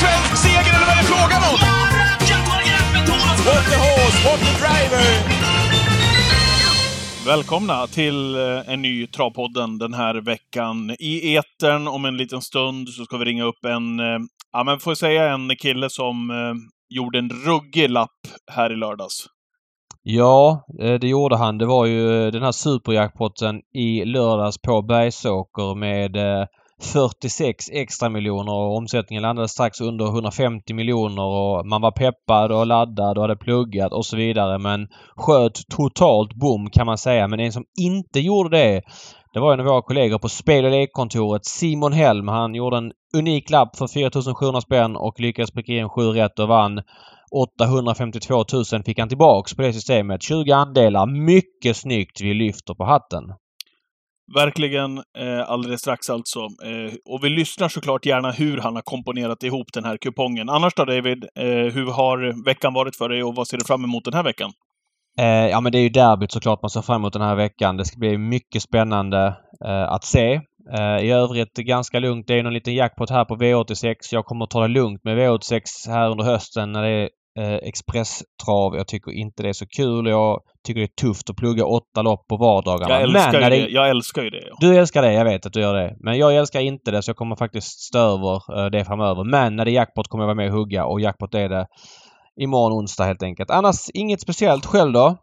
svensk seger eller vad är det frågan om? What the horse, what the driver! Välkomna till eh, en ny Travpodden den här veckan. I etern om en liten stund så ska vi ringa upp en, eh, ja men får jag säga en kille som eh, gjorde en ruggig lapp här i lördags. Ja, det gjorde han. Det var ju den här superjackpotten i lördags på Bergsåker med eh, 46 extra miljoner och omsättningen landade strax under 150 miljoner och man var peppad och laddad och hade pluggat och så vidare men sköt totalt bom kan man säga. Men en som inte gjorde det det var en av våra kollegor på spel och lekkontoret, Simon Helm. Han gjorde en unik lapp för 4700 spänn och lyckades pricka in 7 rätt och vann 852 000 fick han tillbaks på det systemet. 20 andelar. Mycket snyggt. Vi lyfter på hatten. Verkligen eh, alldeles strax alltså. Eh, och vi lyssnar såklart gärna hur han har komponerat ihop den här kupongen. Annars då David, eh, hur har veckan varit för dig och vad ser du fram emot den här veckan? Eh, ja men det är ju derbyt såklart man ser fram emot den här veckan. Det ska bli mycket spännande eh, att se. Eh, I övrigt ganska lugnt. Det är någon liten jackpot här på V86. Jag kommer att ta det lugnt med V86 här under hösten när det är eh, expresstrav. Jag tycker inte det är så kul. Jag tycker det är tufft att plugga åtta lopp på vardagarna. Jag älskar, Men ju det... Jag älskar ju det. Ja. Du älskar det, jag vet att du gör det. Men jag älskar inte det så jag kommer faktiskt stå över eh, det framöver. Men när det är jackpot kommer jag vara med och hugga och jackpot är det imorgon onsdag helt enkelt. Annars inget speciellt. Själv då?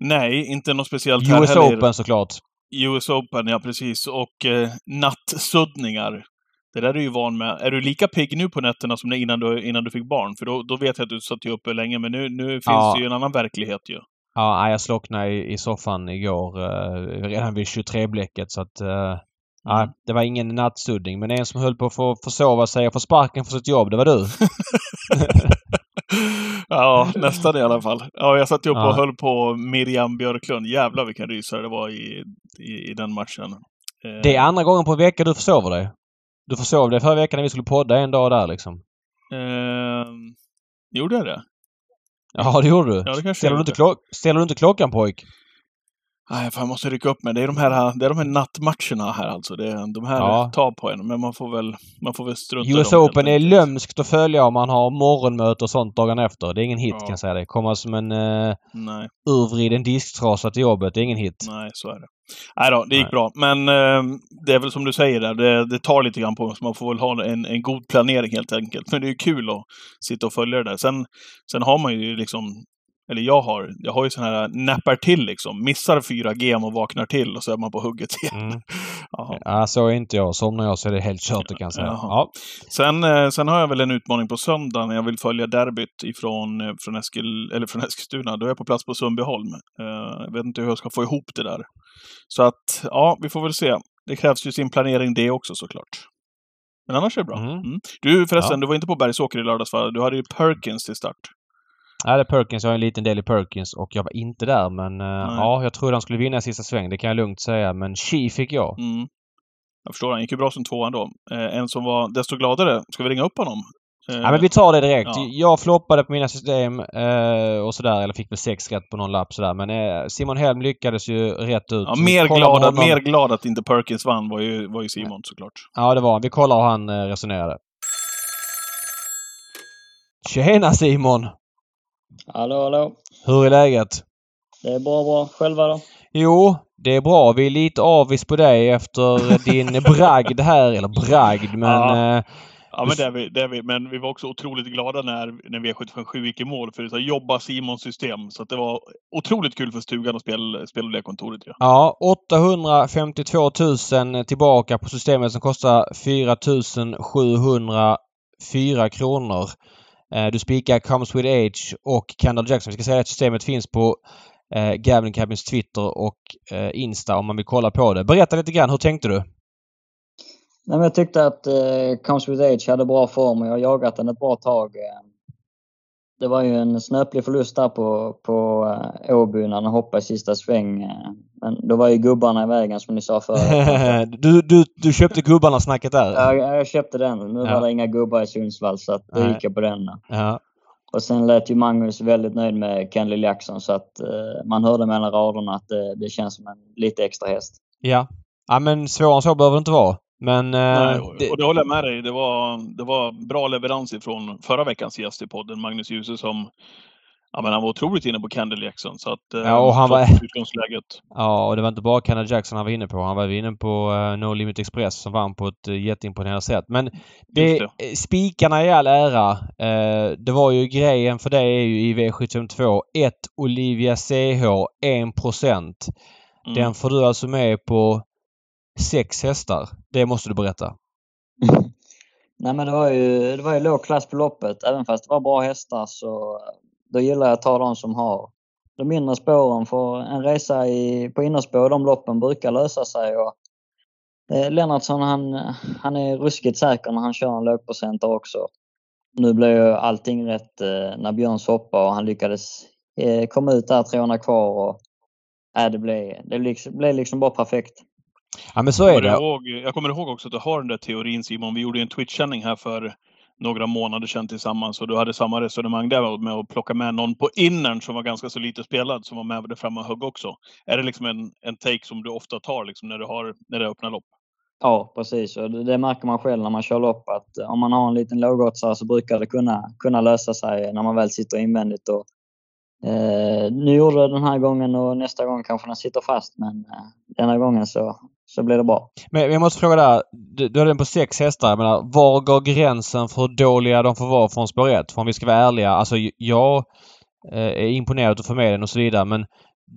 Nej, inte något speciellt här US heller. Open såklart. US Open, ja precis. Och eh, nattsuddningar. Det där är du ju van med. Är du lika pigg nu på nätterna som innan du, innan du fick barn? För då, då vet jag att du satt uppe länge, men nu, nu finns Ja. det ju en annan verklighet ju. Ja, nej, jag slocknade i, i soffan igår eh, redan vid 23-bläcket så att... Eh, nej, Mm. det var ingen nattsuddning. Men en som höll på att få försova sig och få sparken för sitt jobb, det var du. ja, nästan i alla fall. Ja, jag satt ju upp och Ja. höll på Miriam Björklund. Jävlar vilken rysare det var i, i, i den matchen. Eh, Det är andra gången på en vecka du försover dig. Du försov dig förra veckan när vi skulle podda en dag där liksom. Eh, gjorde jag det? Ja, det gjorde du. Ja, det kanske ställer, du inte klock- ställer du inte klockan pojk? Nej, fan, jag måste rycka upp mig. Det är de här, det är de här nattmatcherna här alltså. Det är, de här Ja. tar på en. Men man får väl, man får väl strunta i US Open är lömskt att följa om man har morgonmöte och sånt dagen efter. Det är ingen hit Ja. kan jag säga det. Komma som en uh, Nej, urvriden disktrasa till jobbet. Det är ingen hit. nej, så är det. Nej då, det gick Nej. bra. Men eh, det är väl som du säger där, det, det tar lite grann på en, så man får väl ha en, en god planering helt enkelt. Men det är ju kul att sitta och följa det där. Sen, sen har man ju liksom, eller jag har, jag har ju sån här nappar till liksom. Missar 4G och vaknar till och så är man på hugget igen. Mm. Ja, så är inte jag. Somnar jag så är det helt kört kan jag säga. Ja. Sen, eh, sen har jag väl en utmaning på söndag när jag vill följa derbyt ifrån, eh, från, Eskil, eller från Eskilstuna. Då är jag på plats på Sundbyholm. Jag vet inte hur jag ska få ihop det där. Så att, ja, vi får väl se. Det krävs ju sin planering det också såklart. Men annars är det bra. Mm. Mm. Du förresten, Ja. du var inte på Bergsåker i lördags va? Du hade ju Perkins till start. Ja, det är Perkins. Jag har en liten del i Perkins och jag var inte där men eh, ja, jag trodde han skulle vinna i sista sväng. Det kan jag lugnt säga. Men Chi fick jag. Mm. Jag förstår, han gick ju bra som tvåan då. Eh, En som var desto gladare. Ska vi ringa upp honom? Eh, Ja, men vi tar det direkt. Ja. Jag floppade på mina system eh, och sådär. Eller fick väl sex rätt på någon lapp sådär. Men eh, Simon Helm lyckades ju rätt ut. Ja, mer, glad, mer glad att inte Perkins vann var ju, var ju Simon såklart. Ja, det var. Vi kollar hur han eh, resonerade. Tjena Simon! Hallå, hallå. Hur är läget? Det är bra, bra. Själva då? Jo, det är bra. Vi är lite avis på dig efter din bragd här. Eller bragd, men... Ja. Eh, Ja, men det är, vi, det är vi. Men vi var också otroligt glada när, när V757 gick i mål. För det jobba Simons system. Så att det var otroligt kul för stugan att spela, spela det kontoret. Ja. Ja, 852 000 tillbaka på systemet som kostar 4 704 kronor. Eh, du spikar Comes With Age och Kendall Jackson. Vi ska säga att systemet finns på eh, Gavin Cabins Twitter och eh, Insta om man vill kolla på det. Berätta lite grann, hur tänkte du? Nej, men jag tyckte att eh, Comes With Age hade bra form och jag har jagat den ett bra tag. Eh, det var ju en snöplig förlust där på, på eh, Åby när han hoppade i sista sväng. eh, Men då var ju gubbarna i vägen som ni sa förut. du, du, du köpte gubbarna-snacket där? jag, jag köpte den. Nu Ja. var det inga gubbar i Sundsvall så att då Nej. gick jag på den. Ja. Och sen lät ju Magnus väldigt nöjd med Kendall Jackson så att eh, man hörde mellan raderna att det, det känns som en lite extra häst. Ja. Ja men svårare än så behöver det inte vara. Men... eh, Nej, det, och det håller jag med dig. Det var, det var bra leverans ifrån förra veckans gäst i podden, Magnus Djuse, som Ja, men han var otroligt inne på Kendall Jackson. Så att, eh, Ja, och han var- utgångsläget. ja, och det var inte bara Canada Jackson han var inne på. Han var inne på eh, No Limit Express som vann på ett uh, jätteimponerande sätt. Men det, eh, spikarna i all ära. Eh, det var ju grejen för det är ju i V752 1 Olivia CH 1 Mm. Den får du alltså med på sex hästar. Det måste du berätta. Nej men det var ju, det var ju låg klass på loppet. Även fast det var bra hästar så då gillar jag att ta de som har de mindre spåren. För en resa i, på innerspår, de loppen brukar lösa sig. Och, eh, Lennartsson han, han är ruskigt säker när han kör en lågprocentare också. Nu blev ju allting rätt eh, när Björns hoppade och han lyckades eh, komma ut där 300 kvar. Och, äh, det, blev, det liksom, blev liksom bara perfekt. Ja men så Jag är kommer, det. ihåg, jag kommer ihåg också att du har den där teorin Simon. Vi gjorde en Twitch-sändning här för några månader sedan tillsammans och du hade samma resonemang där med att plocka med någon på innern som var ganska så lite spelad som var med där framme och högg också. Är det liksom en, en take som du ofta tar liksom när du har när det öppnar lopp? Ja, precis. Och det, det märker man själv när man kör lopp att om man har en liten lågoddsare så brukar det kunna, kunna lösa sig när man väl sitter invändigt. Och, eh, nu gjorde det den här gången och nästa gång kanske den sitter fast men eh, denna gången så, så blir det bra. Men jag måste fråga där. Du, du hade den på sex hästar. Jag menar, var går gränsen för hur dåliga de får vara från spår ett? För om vi ska vara ärliga. Alltså jag eh, är imponerad att få med den och så vidare men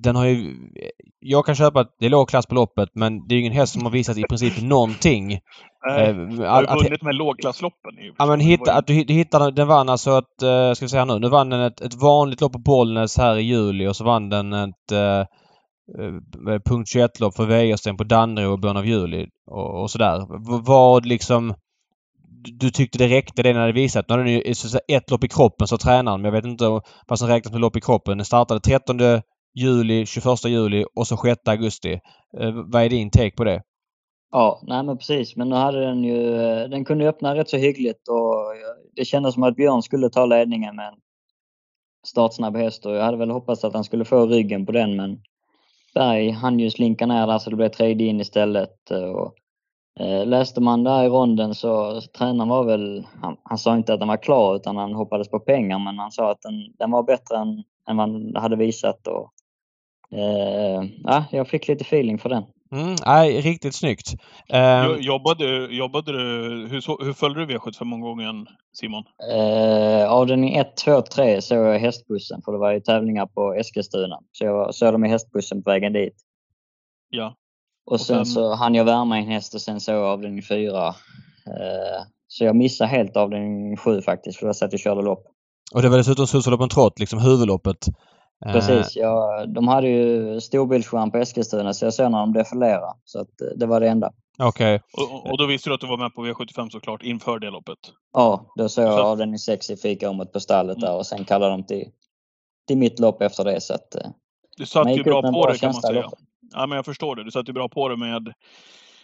den har ju... Jag kan köpa att det är låg klass på loppet men det är ju ingen häst som har visat i princip någonting. Nej, Eh, har att, ju att, vunnit med lågklassloppen. Ja men hitta, att du, du hittade, den vann alltså ett, eh, ska vi säga nu, nu vann den ett, ett vanligt lopp på Bollnäs här i juli och så vann den ett eh, punkt 21-lopp för Wäjersten på Danderyd och början av juli och, och sådär. V- Vad liksom du- tyckte det räckte det när det visat? Nu hade ni ju ett lopp i kroppen sa tränaren men jag vet inte vad som räknas med lopp i kroppen. Den startade 13 juli, 21 juli och så 6 augusti. Eh, vad är din take på det? Ja, nej men precis. Men nu hade den ju, eh, den kunde ju öppna rätt så hyggligt och det kändes som att Björn skulle ta ledningen med en startsnabb häst och jag hade väl hoppats att han skulle få ryggen på den men Berg han ju slinka ner där så det blev tredje in istället. Och, eh, läste man där i ronden så tränaren var väl, han, han sa inte att den var klar utan han hoppades på pengar men han sa att den, den var bättre än, än vad han hade visat. Och, eh, ja, jag fick lite feeling för den. Mm, nej, riktigt snyggt. Jo- Jobbade, jobbade du, hur, hur följde du V75-omgången Simon? Eh, avdelning 1, 2, 3 såg jag hästbussen för det var ju tävlingar på Eskilstuna. Så jag såg dem i hästbussen på vägen dit. Ja. Och sen, sen- så hann jag värma en häst och sen såg jag avdelning 4. Eh, så jag missade helt avdelning 7 faktiskt för då satt jag och körde lopp. Och det var dessutom Susaloppen Trott, liksom huvudloppet. Eh, Precis. Jag, de hade ju storbildsskärm på Eskilstuna så jag såg när de defilerade. Så att, eh, det var det enda. Okej. Och, och- och då visste du att du var med på V75 såklart inför det loppet? Ja, då såg jag Så- avdelning 6 i fikarummet på stallet där Mm. och sen kallade de till, till mitt lopp efter det. Så att, eh, Du satt ju bra på bra det kan man säga. Ja, men jag förstår det. Du satt ju bra på det med,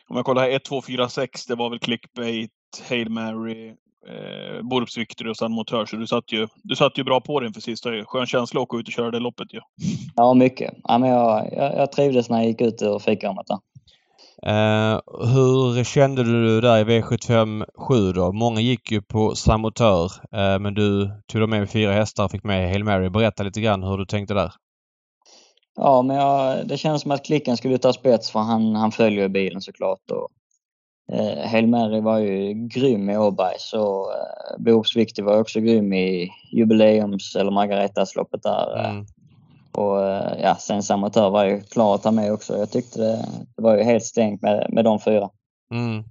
om jag kollar här, 1, 2, 4, 6. Det var väl clickbait, Hail Mary, eh, Borups Victory och San Motör. Så du satt, ju, du satt ju bra på det inför sista. Skön känsla att åka ut och köra det loppet ju. Ja, mycket. Ja, men jag, jag, jag trivdes när jag gick ut ur fikarummet där. Eh, hur kände du där i V75 7 då? Många gick ju på Samotör eh, men du tog med fyra hästar och fick med Hail Mary. Berätta lite grann hur du tänkte där. Ja, men jag, det känns som att klicken skulle ta spets för han, han följer bilen såklart. Och, eh, Hail Mary var ju grym i Åberg så eh, Victory var också grym i jubileums eller Margaretasloppet där. eh. Mm. Och eh, ja, sen Samotör var ju klar att ta med också. Jag tyckte det, det var ju helt stängt med, med de fyra. Mm.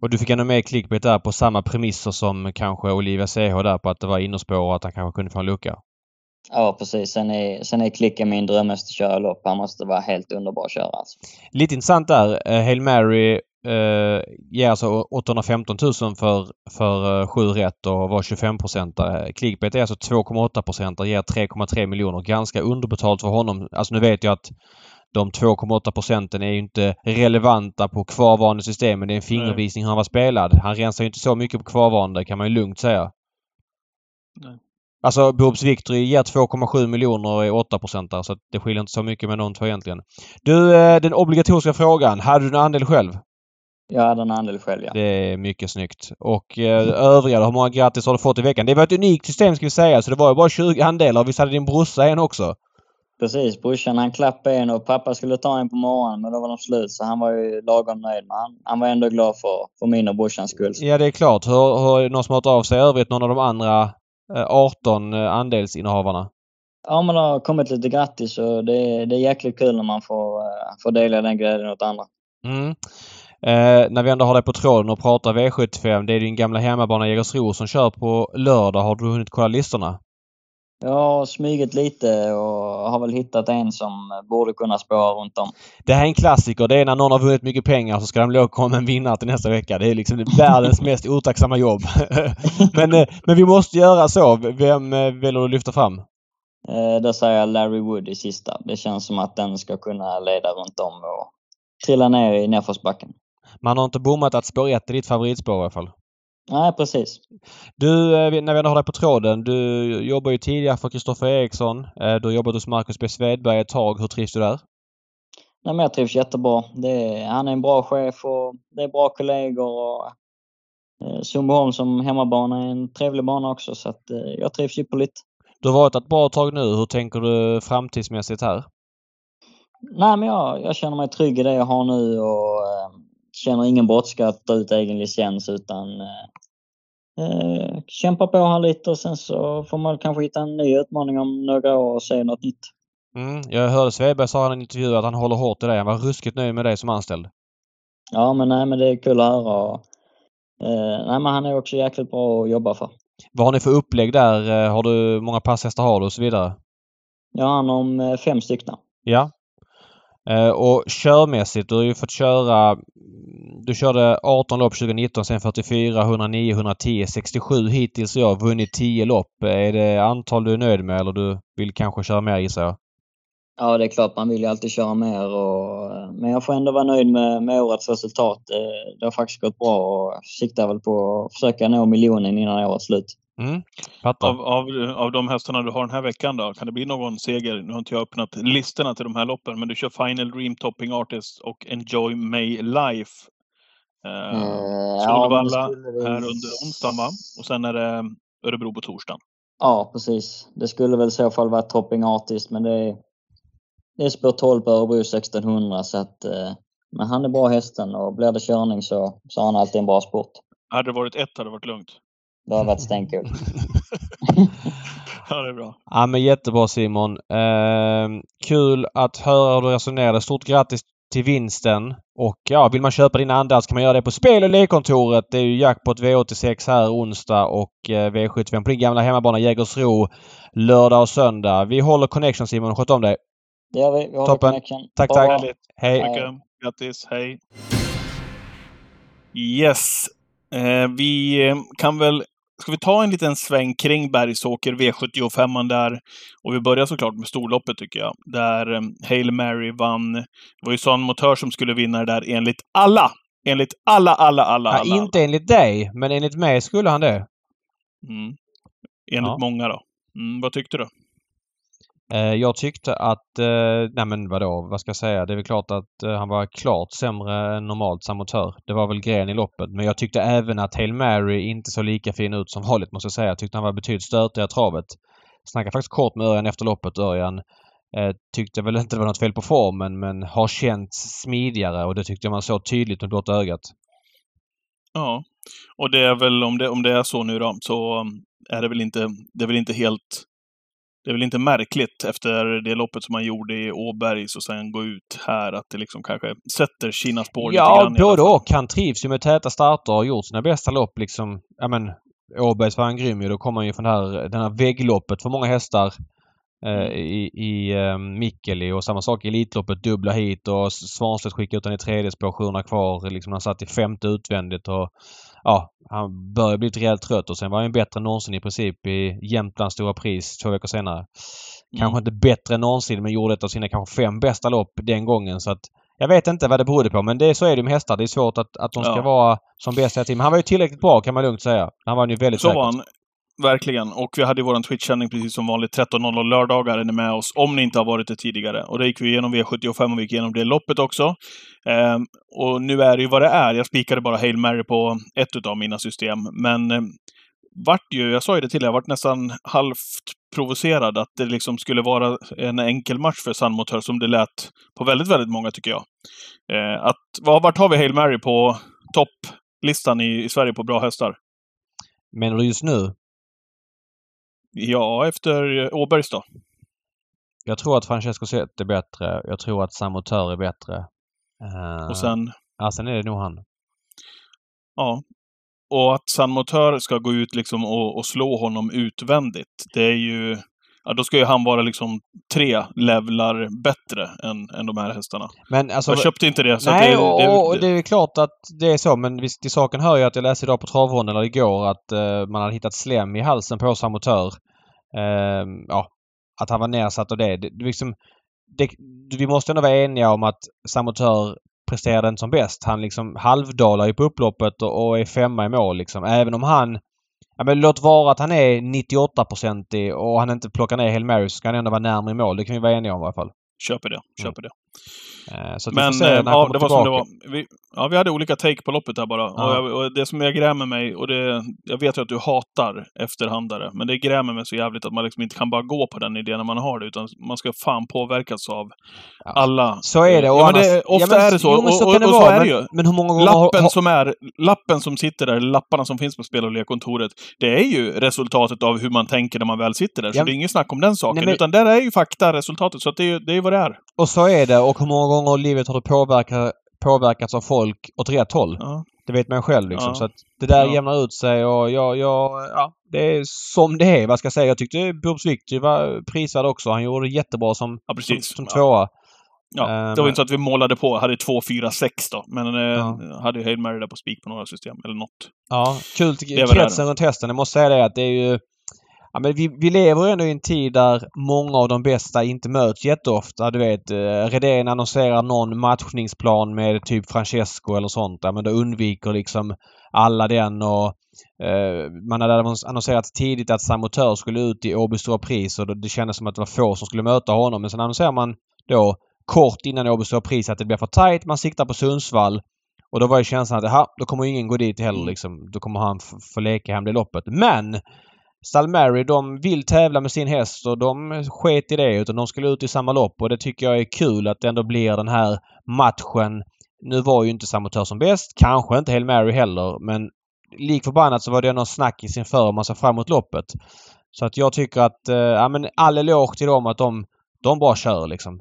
Och du fick ändå med clickbait där på samma premisser som kanske Olivia CH där på att det var innerspår och att han kanske kunde få en lucka. Ja, precis. Sen är, sen är klicken min drömhäst att köra lopp. Han måste vara helt underbar att köra alltså. Lite intressant där. Hail Mary eh, ger alltså 815 000 för, för eh, sju rätt och var 25 procentare. Clickbait är alltså 2,8 procentare, ger 3,3 miljoner. Ganska underbetalt för honom. Alltså nu vet jag att de 2,8 procenten är ju inte relevanta på kvarvarande system men det är en fingervisning hur han var spelad. Han rensar ju inte så mycket på kvarvarande kan man ju lugnt säga. Nej. Alltså Boobs Victory ger 2,7 miljoner och är 8 procentare så det skiljer inte så mycket med de två egentligen. Du, eh, den obligatoriska frågan. Hade du en andel själv? Jag hade en andel själv, ja. Det är mycket snyggt. Och eh, övriga hur många grattis har du fått i veckan? Det var ett unikt system ska vi säga, så det var ju bara 20 andelar. Visst hade din brorsa en också? Precis, brorsan han klappade en och pappa skulle ta en på morgonen men då var de slut så han var ju lagom nöjd. Men han, han var ändå glad för, för min och brorsans skull. Ja, det är klart. Hur, hur, är det någon som har hört av sig i övrigt? Någon av de andra eh, 18 eh, andelsinnehavarna? Ja, men det har kommit lite grattis och det, det är jäkligt kul när man får, eh, får dela den glädjen åt andra. Mm. Eh, när vi ändå har dig på tråden och pratar V75. Det är din gamla hemmabana Jägersro som kör på lördag. Har du hunnit kolla listorna? Jag har smugit lite och har väl hittat en som borde kunna spåra runt om. Det här är en klassiker. Det är när någon har vunnit mycket pengar så ska de lov komma en vinnare till nästa vecka. Det är liksom världens mest otacksamma jobb. men, eh, men vi måste göra så. Vem eh, väljer du att lyfta fram? Eh, Där säger jag Larry Wood i sista. Det känns som att den ska kunna leda runt om och trilla ner i nedförsbacken. Man har inte bommat att spår 1 är ditt favoritspår i alla fall. Nej, precis. Du, eh, när vi ändå har dig på tråden. Du jobbar ju tidigare för Kristoffer Eriksson. Eh, Du har jobbat hos Marcus B Svedberg ett tag. Hur trivs du där? Nej, men jag trivs jättebra. Är, han är en bra chef och det är bra kollegor. Och, eh, Sundbyholm som hemmabana är en trevlig bana också så att, eh, jag trivs ypperligt. Du har varit ett bra tag nu. Hur tänker du framtidsmässigt här? Nej, men jag, jag känner mig trygg i det jag har nu och eh, känner ingen brådska att ta ut egen licens utan eh, eh, kämpa på här lite och sen så får man kanske hitta en ny utmaning om några år och se något nytt. Mm. Jag hörde Svedberg sa i en intervju att han håller hårt i dig. Han var ruskigt nöjd med dig som anställd. Ja, men nej, men det är kul att höra. Och, eh, nej, men han är också jäkligt bra att jobba för. Vad har ni för upplägg där? Eh, Har du många passhästar har du och så vidare? Jag har hand om eh, fem stycken. Ja. Eh, och körmässigt, du har ju fått köra... Du körde 18 lopp 2019, sen 44, 109, 110, 67 hittills i år. Vunnit 10 lopp. Är det antal du är nöjd med eller du vill kanske köra mer gissar jag? Ja, det är klart man vill ju alltid köra mer och, men jag får ändå vara nöjd med, med årets resultat. Eh, det har faktiskt gått bra och siktar väl på att försöka nå miljonen innan årets slut. Mm. Av, av, av de hästarna du har den här veckan då, kan det bli någon seger? Nu har inte jag öppnat listorna till de här loppen, men du kör Final Dream, Topping Artist och Enjoy May Life. Eh, ja, men Solvalla väl- här under onsdagen va? Och sen är det Örebro på torsdagen. Ja, precis. Det skulle väl i så fall vara Topping Artist, men det är, det är spår 12 på Örebro 1600 så att eh, men han är bra hästen och blir det körning så, så har han alltid en bra sport. Hade det varit ett hade det varit lugnt. Det har varit stenkul. ja, det är bra. Ja men jättebra Simon. Eh, kul att höra hur du resonerade. Stort grattis till vinsten. Och ja, vill man köpa dina andar så kan man göra det på Spel och lekkontoret. Det är ju jackpot V86 här onsdag och eh, V75 på din gamla hemmabana Jägersro lördag och söndag. Vi håller connection Simon. Sköt om dig. Det gör vi. Vi Toppen. connection. Tack, Bra. tack. Härligt. Hej! Hej. Mycket. Grattis. Hej. Yes. Eh, vi eh, kan väl... Ska vi ta en liten sväng kring Bergsåker, V75 där? Och vi börjar såklart med storloppet tycker jag. Där eh, Hail Mary vann. Det var ju San Motör som skulle vinna det där enligt alla! Enligt alla, alla, alla, alla. Ja, inte enligt dig, men enligt mig skulle han det. Mm. Enligt Ja. många då. Mm, vad tyckte du? Eh, jag tyckte att, eh, nej men vadå, vad ska jag säga? Det är väl klart att eh, han var klart sämre än normalt samotör. Det var väl grejen i loppet. Men jag tyckte även att Hail Mary inte såg lika fin ut som vanligt måste jag säga. Jag tyckte han var betydligt stötigare i travet. Snackade faktiskt kort med Örjan efter loppet. Örjan eh, tyckte väl inte det var något fel på formen men har känts smidigare och det tyckte jag man såg tydligt med blotta ögat. Ja. Och det är väl, om det, om det är så nu då, så mm, är det väl inte, det är väl inte helt... Det är väl inte märkligt efter det loppet som han gjorde i Åbergs och sen gå ut här att det liksom kanske sätter sina spår lite Ja, grann i alla både och. Han trivs ju med täta starter och har gjort sina bästa lopp liksom. Ja men Åbergs var han grym ju. Då kommer han ju från det här, den här väggloppet för många hästar. Eh, I i eh, Mikkeli och samma sak i Elitloppet. Dubbla hit och Svanstedt skickade ut den i tredje spår, 700 kvar. Liksom han satt i femte utvändigt och ja, han började bli lite rejält trött och sen var han ju bättre än någonsin i princip i Jämtlands stora pris två veckor senare. Kanske inte bättre än någonsin men gjorde ett av sina kanske fem bästa lopp den gången så att jag vet inte vad det berodde på men det, så är det med hästar. Det är svårt att, att de ska Ja. vara som bäst hela tiden. Men han var ju tillräckligt bra kan man lugnt säga. Han var ju väldigt Så säkert. var han verkligen. Och vi hade ju vår Twitch-sändning precis som vanligt. 13.00 lördagar är ni med oss, om ni inte har varit det tidigare. Och då gick vi igenom V75 och vi gick igenom det loppet också. Ehm, och nu är det ju vad det är. Jag spikade bara Hail Mary på ett av mina system. Men eh, vart ju, jag sa ju det till er, jag vart nästan halvt provocerad att det liksom skulle vara en enkel match för Sun Motör som det lät på väldigt, väldigt många tycker jag. Eh, att, vart har vi Hail Mary på topplistan i, i Sverige på bra hästar? Menar du just nu? Ja, efter Åbergs då. Jag tror att Francesco Zet är bättre. Jag tror att Samotör är bättre. Uh, och sen? Ja, sen är det nog han. Ja. Och att San Motör ska gå ut liksom och, och, slå honom utvändigt, det är ju... Ja, då ska ju han vara liksom tre levlar bättre än, än de här hästarna. Men alltså, jag köpte inte det. Så nej, det, och, det, och det är klart att det är så. Men visst, till saken hör ju att jag läste idag på travronden eller igår att uh, man hade hittat slem i halsen på Samotör. Uh, ja, att han var nersatt och det. det, liksom, det vi måste ändå vara eniga om att Samotör presterade inte som bäst. Han liksom halvdalar ju på upploppet och, och är femma i mål liksom. Även om han Ja, men låt vara att han är 98-procentig och han inte plockar ner Hail Mary så ska han ändå vara närmare mål. Det kan vi vara eniga om i alla fall. Köper det. Köper det. Eh, så Men se ja, det var som det var. Vi, ja, vi hade olika take på loppet där bara. Ja. Och, jag, och, det som jag grämer mig, och det, jag vet ju att du hatar efterhandare, men det grämer mig så jävligt att man liksom inte kan bara gå på den idén när man har det, utan man ska fan påverkas av ja. alla. Så är det. Och ja, annars, det, ofta men, är det så. Jo, så och, och, och, så är det ju. Men hur många gånger lappen, har... som är, lappen som sitter där, lapparna som finns på spel och lekkontoret, det är ju resultatet av hur man tänker när man väl sitter där. Så det är inget snack om den saken. Nej, men... Utan där är ju fakta resultatet. Så det, är, det är vad det är. Och så är det. Och hur många gånger i livet har du påverkat, påverkats av folk åt rätt håll? Ja. Det vet man själv liksom. Ja. Så att det där ja. jämnar ut sig och jag, jag, ja, det är som det är. Vad ska jag säga? Jag tyckte Bobs Victory var prisvärd också. Han gjorde det jättebra som, ja, som, som tvåa. Ja, um, det var inte så att vi målade på. Hade 2, 4, 6 då. Men eh, ja. hade ju Hail Mary där på spik på några system. Eller något. Ja, kul. Kretsen runt hästen. Jag måste säga det att det är ju Ja, men vi, vi lever ändå i en tid där många av de bästa inte möts jätteofta. Du vet, eh, Redén annonserar någon matchningsplan med typ Francesco eller sånt. Ja, men då undviker liksom alla den och eh, man hade annonserat tidigt att Samotör skulle ut i Åby Stora Pris och det kändes som att det var få som skulle möta honom. Men sen annonserar man då kort innan Åby Stora Pris att det blir för tight. Man siktar på Sundsvall. Och då var ju känslan att, då kommer ingen gå dit heller liksom. Då kommer han få leka hem det loppet. Men Salmary de vill tävla med sin häst och de sket i det utan de skulle ut i samma lopp och det tycker jag är kul att det ändå blir den här matchen. Nu var ju inte Samotör som bäst. Kanske inte Hail Mary heller men lik förbannat så var det ändå snackis inför man ser fram emot loppet. Så att jag tycker att, eh, ja men all eloge till dem att de, de bara kör liksom.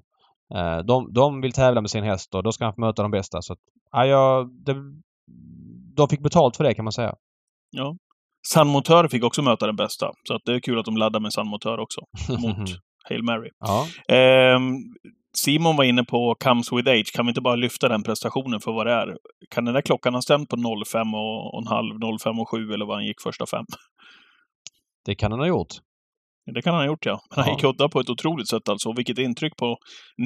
Eh, de, de vill tävla med sin häst och då ska han få möta de bästa. Så att, ja, jag, det, de fick betalt för det kan man säga. Ja. San fick också möta den bästa. Så att det är kul att de laddar med San också. Mot Hail Mary. Ja. Eh, Simon var inne på Comes With Age. Kan vi inte bara lyfta den prestationen för vad det är? Kan den där klockan ha stämt på 05 och, och en halv, 05 och 7 eller vad han gick första fem? Det kan den ha gjort. Det kan han ha gjort ja. Men han gick udda på ett otroligt sätt alltså. Vilket intryck på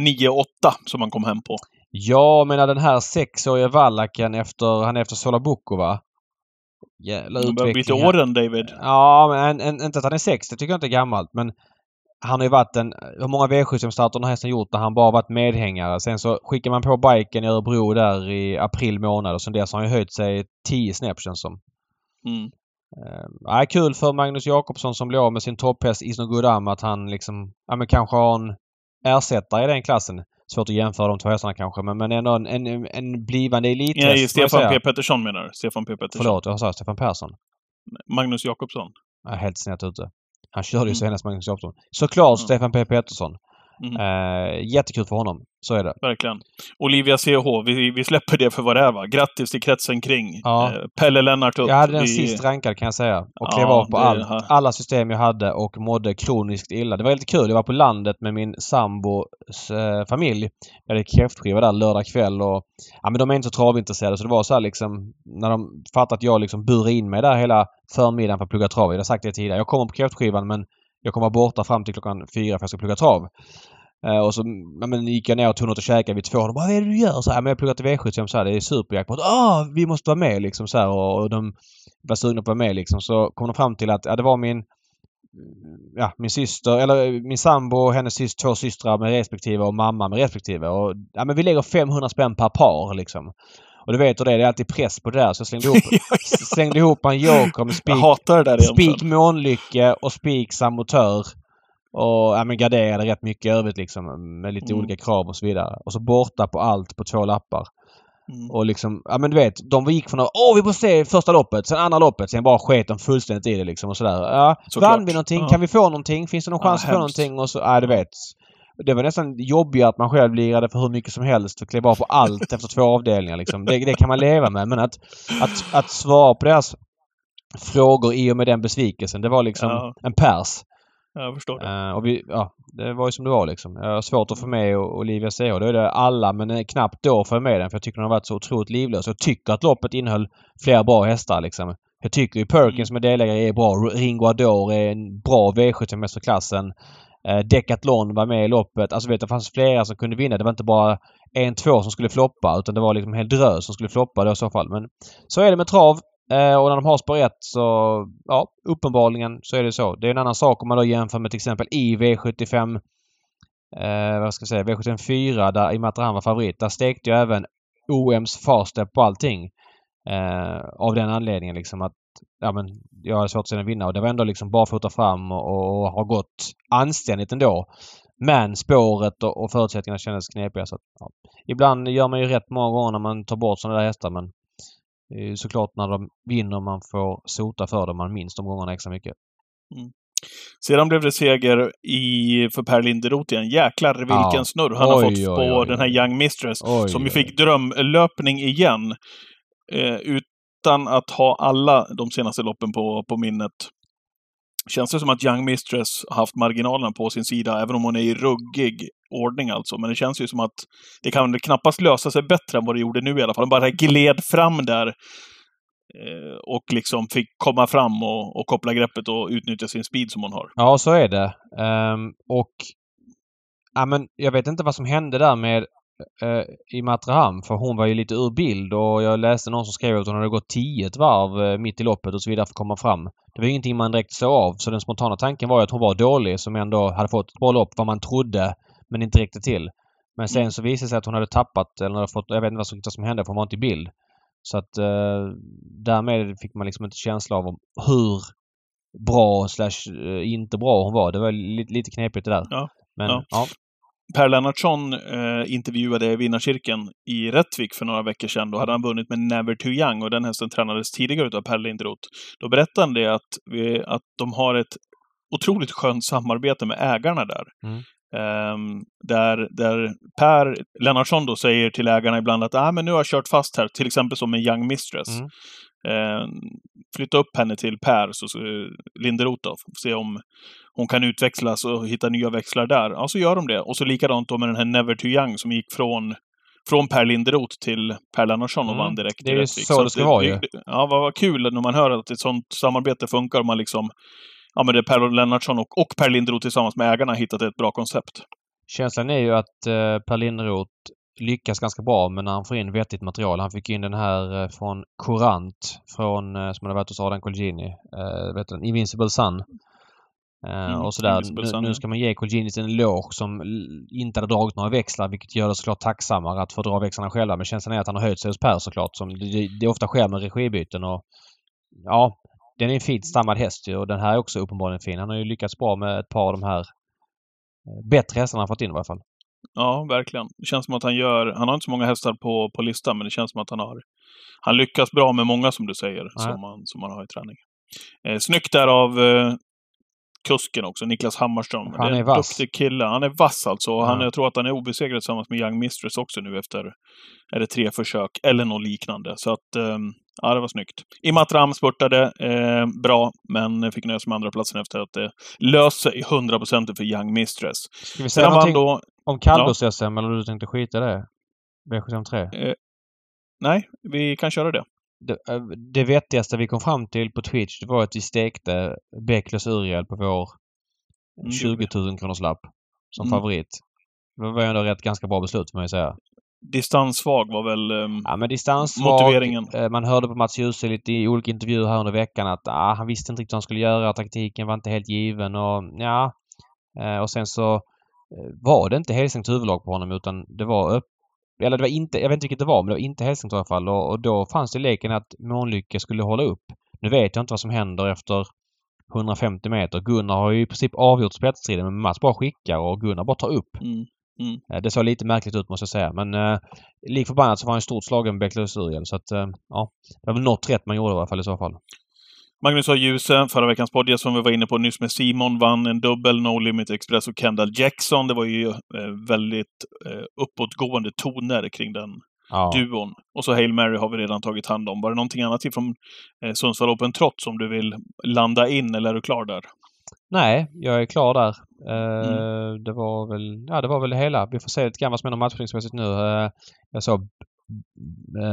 9-8 som han kom hem på. Ja, men den här sexårige vallaken efter, han är efter Solabukova. Jävla utveckling. Han börjar bli till åren, David. Ja, men en, inte att han är sex, det tycker jag inte är gammalt. Men han har ju varit en... Hur många V75-starter har hästen gjort där han bara varit medhängare? Sen så skickar man på biken i Örebro där i april månad och sen dess har han ju höjt sig 10 snäpp känns som. Mm. Uh, kul för Magnus Jakobsson som blev av med sin topphäst Isno Gudam att han liksom, ja men kanske har en ersättare i den klassen. Svårt att jämföra de två hästarna kanske, men, men ändå en, en, en blivande elithäst. Nej, Stefan P Pettersson menar? Stefan P Pettersson. Förlåt, jag sa Stefan Persson. Magnus Jakobsson. Jag är helt snett ute. Han körde ju mm. senast Magnus Jakobsson. Såklart mm. Stefan P Pettersson. Mm. Uh, jättekul för honom. Så är det. Verkligen. Olivia CH, vi, vi släpper det för vad det är va? Grattis till kretsen kring. Ja. Uh, Pelle Lennart upp. Jag hade den vi... sist rankad kan jag säga. Och klev ja, av på all, alla system jag hade och mådde kroniskt illa. Det var lite kul. Jag var på landet med min sambos uh, familj. Jag hade kräftskiva där lördag kväll och ja men de är inte så travintresserade så det var så här liksom när de fattade att jag liksom burade in mig där hela förmiddagen för att plugga trav. Jag har sagt det tidigare. Jag kommer på kräftskivan men jag kommer vara borta fram till klockan fyra för att jag ska plugga trav. Eh, och så ja, men, gick jag ner och tog något att käka vid två. Och de bara, vad är det du gör? Så här, men jag pluggar till V75 så här, det är superjackpot. Ah, vi måste vara med liksom så här, och, och de var sugna på att vara med liksom. Så kom de fram till att ja, det var min ja, min syster, eller min sambo och hennes syster, två systrar med respektive och mamma med respektive. Och, ja, men vi lägger 500 spänn per par liksom. Och du vet hur det är, det är alltid press på det där. Så jag slängde ihop, slängde ihop en joker med spik, Jag hatar det där spik månlycke och spik samotör. Och ja, men garderade rätt mycket övrigt liksom med lite Mm. olika krav och så vidare. Och så borta på allt på två lappar. Mm. Och liksom, ja men du vet, de gick från att åh vi måste se första loppet, sen andra loppet, sen bara sket de fullständigt i det liksom och sådär. Ja, Såklart. vann vi någonting? Ja. Kan vi få någonting? Finns det någon Ja, chans att få någonting? Och så, ja du vet. Det var nästan jobbigare att man själv lirade för hur mycket som helst och klev av på allt efter två avdelningar liksom. Det, det kan man leva med men att, att, att svara på deras frågor i och med den besvikelsen, det var liksom Ja. en pers. Jag förstår det. Eh, och vi, ja, det var ju som det var liksom. Jag har svårt att få med Olivia CH. Då är det alla, men knappt då får jag med den för jag tycker den har varit så otroligt livlös. Jag tycker att loppet innehöll flera bra hästar liksom. Jag tycker ju Perkins Mm. som är delägare är bra. Ringo Adore är en bra V75-mästerklassen. Eh, Decathlon var med i loppet. Alltså vet det fanns flera som kunde vinna. Det var inte bara en, två som skulle floppa utan det var liksom en hel drös som skulle floppa då i så fall. Men så är det med trav. Eh, och när de har spår 1 så, ja, uppenbarligen så är det så. Det är en annan sak om man då jämför med till exempel i V75 eh, vad ska jag säga, V74 där Imatran var favorit. Där stekte ju även OMs farstep på allting. Eh, av den anledningen liksom att ja, men jag hade svårt att se den vinna och det var ändå liksom barfota fram och, och har gått anständigt ändå. Men spåret och, och förutsättningarna kändes knepiga. Så att, ja. Ibland gör man ju rätt många gånger när man tar bort sådana där hästar men såklart när de vinner man får sota för dem. Man minns de gångerna extra mycket. Sedan blev det seger i, för Per Linderoth igen. Jäklar vilken Ja. snurr han har Oj, fått oj, på oj, den här. Young Mistress. Som ju fick drömlöpning igen. Eh, utan att ha alla de senaste loppen på, på minnet. Känns det som att Young Mistress har haft marginalerna på sin sida, även om hon är i ruggig ordning alltså. Men det känns ju som att det kan väl knappast lösa sig bättre än vad det gjorde nu i alla fall. Hon Bara gled fram där eh, och liksom fick komma fram och, och koppla greppet och utnyttja sin speed som hon har. Ja, så är det. Um, och ja, men jag vet inte vad som hände där med i Matraham för hon var ju lite ur bild och jag läste någon som skrev att hon hade gått 10 ett varv eh, mitt i loppet och så vidare för att komma fram. Det var ingenting man direkt såg av så den spontana tanken var ju att hon var dålig som ändå hade fått ett bra lopp vad man trodde men inte räckte till. Men sen så visade det sig att hon hade tappat eller hade fått, jag vet inte vad som, vad som hände för hon var inte i bild. Så att eh, därmed fick man liksom inte känsla av hur bra slash eh, inte bra hon var. Det var lite, lite knepigt det där. Ja, Men ja. ja. Per Lennartsson eh, intervjuade vinnarcirkeln i Rättvik för några veckor sedan. Då hade han vunnit med Never Too Young och den hästen tränades tidigare av Per Linderoth. Då berättade han det att, vi, att de har ett otroligt skönt samarbete med ägarna där. Mm. Ehm, där, där Per Lennartsson då säger till ägarna ibland att ah, men nu har jag kört fast här, till exempel som en Young Mistress. Mm. Ehm, flytta upp henne till Per, så, så Linderoth då, se om hon kan utväxlas och hitta nya växlar där. Ja, så gör de det. Och så likadant då med den här Never Too Young som gick från, från Per Linderoth till Per Lennartsson och Mm. vann direkt Det är ju så det ska vara ju. Ja, vad, vad kul när man hör att ett sånt samarbete funkar och man liksom Ja, men det är Per Lennartsson och, och Per Linderoth tillsammans med ägarna hittat ett bra koncept. Känslan är ju att eh, Per Linderoth lyckas ganska bra men när han får in vettigt material. Han fick in den här eh, från Courant från, eh, som hade varit hos Adam Colgjini. Eh, vet du, Invincible Sun. Mm, och sådär. Nu, nu ska man ge Colgjini en eloge som inte hade dragit några växlar vilket gör det såklart tacksammare att få dra växlarna själva. Men känslan är att han har höjt sig hos Per såklart. Som det, det ofta sker med regibyten och ja, den är en fint stammad häst och den här är också uppenbarligen fin. Han har ju lyckats bra med ett par av de här bättre hästarna han fått in i alla fall. Ja, verkligen. Det känns som att han gör... Han har inte så många hästar på, på listan, men det känns som att han har... Han lyckas bra med många, som du säger, som han, som han har i träning. Eh, snyggt där av eh, kusken också, Niklas Hammarström. Han är en vass. duktig kille. Han är vass alltså. Och Han, Ja. jag tror att han är obesegrad tillsammans med Young Mistress också nu efter är det tre försök, eller något liknande. Så att, eh, ja, det var snyggt. Imatram spurtade eh, bra, men fick nöja sig med andra platsen efter att det löste sig 100% för Young Mistress. Ska vi säga Sen vann då... om kallblods-SM eller du tänkte skita i det? V753? Nej, vi kan köra det. Det, eh, det vettigaste vi kom fram till på Twitch det var att vi stekte Becklers Uriel på vår Mm, det 20 gjorde 000 kronors lapp som Mm. favorit. Det var ändå rätt ganska bra beslut får man ju säga. Distanssvag var väl um, Ja men distanssvag. motiveringen. Eh, Man hörde på Mats Djuse lite i olika intervjuer här under veckan att ah, han visste inte riktigt vad han skulle göra. Taktiken var inte helt given och ja. Eh, Och sen så eh, var det inte Helsings huvudlag på honom utan det var upp eller det var inte, jag vet inte vilket det var, men det var inte Helsingborg i alla fall. Och, och då fanns det leken att Månlycke skulle hålla upp. Nu vet jag inte vad som händer efter 150 meter. Gunnar har ju i princip avgjort spetsstriden men Mats bara skickar och Gunnar bara tar upp. Mm. Eh, Det såg lite märkligt ut måste jag säga. Men eh, lik förbannat så var han stort slagen med Bäcklös Uriel. Så att eh, ja, det var väl något rätt man gjorde i alla fall i så fall. Magnus A. Djuse, förra veckans poddgäst som vi var inne på nyss med Simon, vann en dubbel No Limit Express och Kendall Jackson. Det var ju eh, väldigt eh, uppåtgående toner kring den Ja. duon. Och så Hail Mary har vi redan tagit hand om. Var det någonting annat ifrån eh, Sundsvall Open trots som du vill landa in eller är du klar där? Nej, jag är klar där. Eh, Det var väl, ja det var väl det hela. Vi får se lite grann vad som händer matchningsmässigt nu. Jag såg,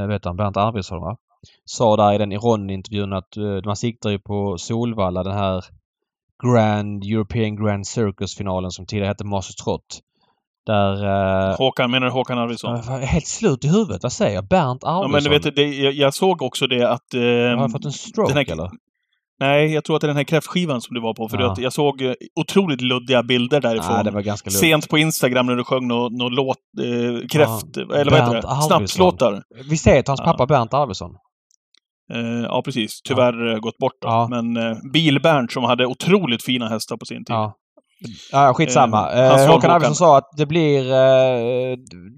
vet han, Bernt Arvidsson va? Sa där i den Ron-intervjun att eh, man siktar ju på Solvalla den här Grand European Grand Circus-finalen som tidigare hette Masters Trot. Där... Eh, Håkan, menar du Håkan Arvidsson? jag helt slut i huvudet. Vad säger jag? Bernt Ja, Arvidsson? men du vet, det, jag, jag såg också det att... Eh, har jag fått en stroke här- eller? Nej, jag tror att det är den här kräftskivan som du var på. För Ja. att jag såg eh, otroligt luddiga bilder därifrån. Nej, det var ganska lugnt. Sent på Instagram när du sjöng någon nå låt, eh, kräft... eller vad heter det? Snapslåtar. Visst heter hans Ja. pappa Bernt Arvidsson? Eh, ja, precis. Tyvärr eh, gått bort då. Ja. Men eh, Bil-Bernt som hade otroligt fina hästar på sin tid. Ja. Ja, skitsamma. Eh, Eh, Håkan. Arvidsson sa att det blir... Eh,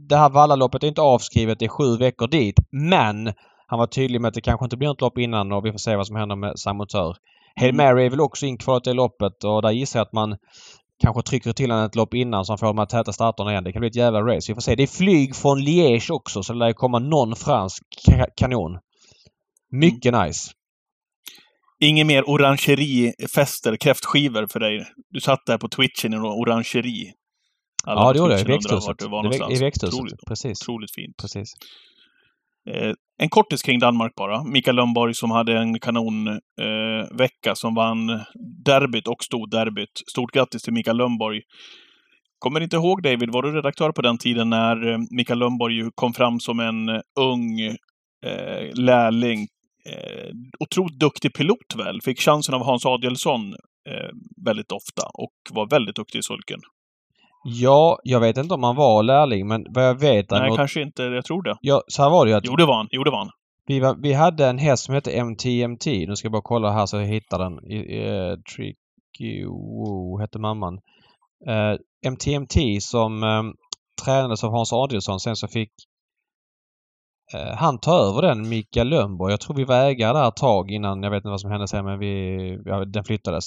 det här Vallaloppet är inte avskrivet. Det är sju veckor dit. Men han var tydlig med att det kanske inte blir något lopp innan och vi får se vad som händer med Samotör. Hail Mm. Mary är väl också inkvalat i loppet och där gissar jag att man kanske trycker till honom ett lopp innan så han får de här täta starterna igen. Det kan bli ett jävla race. Vi får se. Det är flyg från Liège också så det lär komma någon fransk ka- kanon. Mycket nice. Inget mer orangerifester, kräftskivor för dig. Du satt där på Twitchen i en orangeri. Alla Ja, det gjorde jag. I växthuset. I växthuset. Otroligt, Precis. otroligt fint. Precis. Eh, en kortis kring Danmark bara. Mikael Lundborg som hade en kanonvecka eh, som vann derbyt och storderbyt. Stort grattis till Mikael Lundborg. Kommer inte ihåg David, var du redaktör på den tiden när eh, Mikael Lundborg kom fram som en eh, ung eh, lärling. Eh, otroligt duktig pilot väl? Fick chansen av Hans Adielsson eh, väldigt ofta och var väldigt duktig i sulken. Ja, jag vet inte om han var lärling men vad jag vet Nej, däremot... kanske inte. Jag tror det. Ja, så här var det ju att Jo, det var han. Jo, det var han. vi, var, vi hade en häst som hette MTMT. Nu ska jag bara kolla här så jag hittar den. I, eh, Tricky Woo hette mamman. Eh, MTMT som eh, tränades av Hans Adielsson. Sen så fick han ta över den, Mikael Lönnborg. Jag tror vi var ägare där ett tag innan. Jag vet inte vad som hände sen men vi, ja, den flyttades.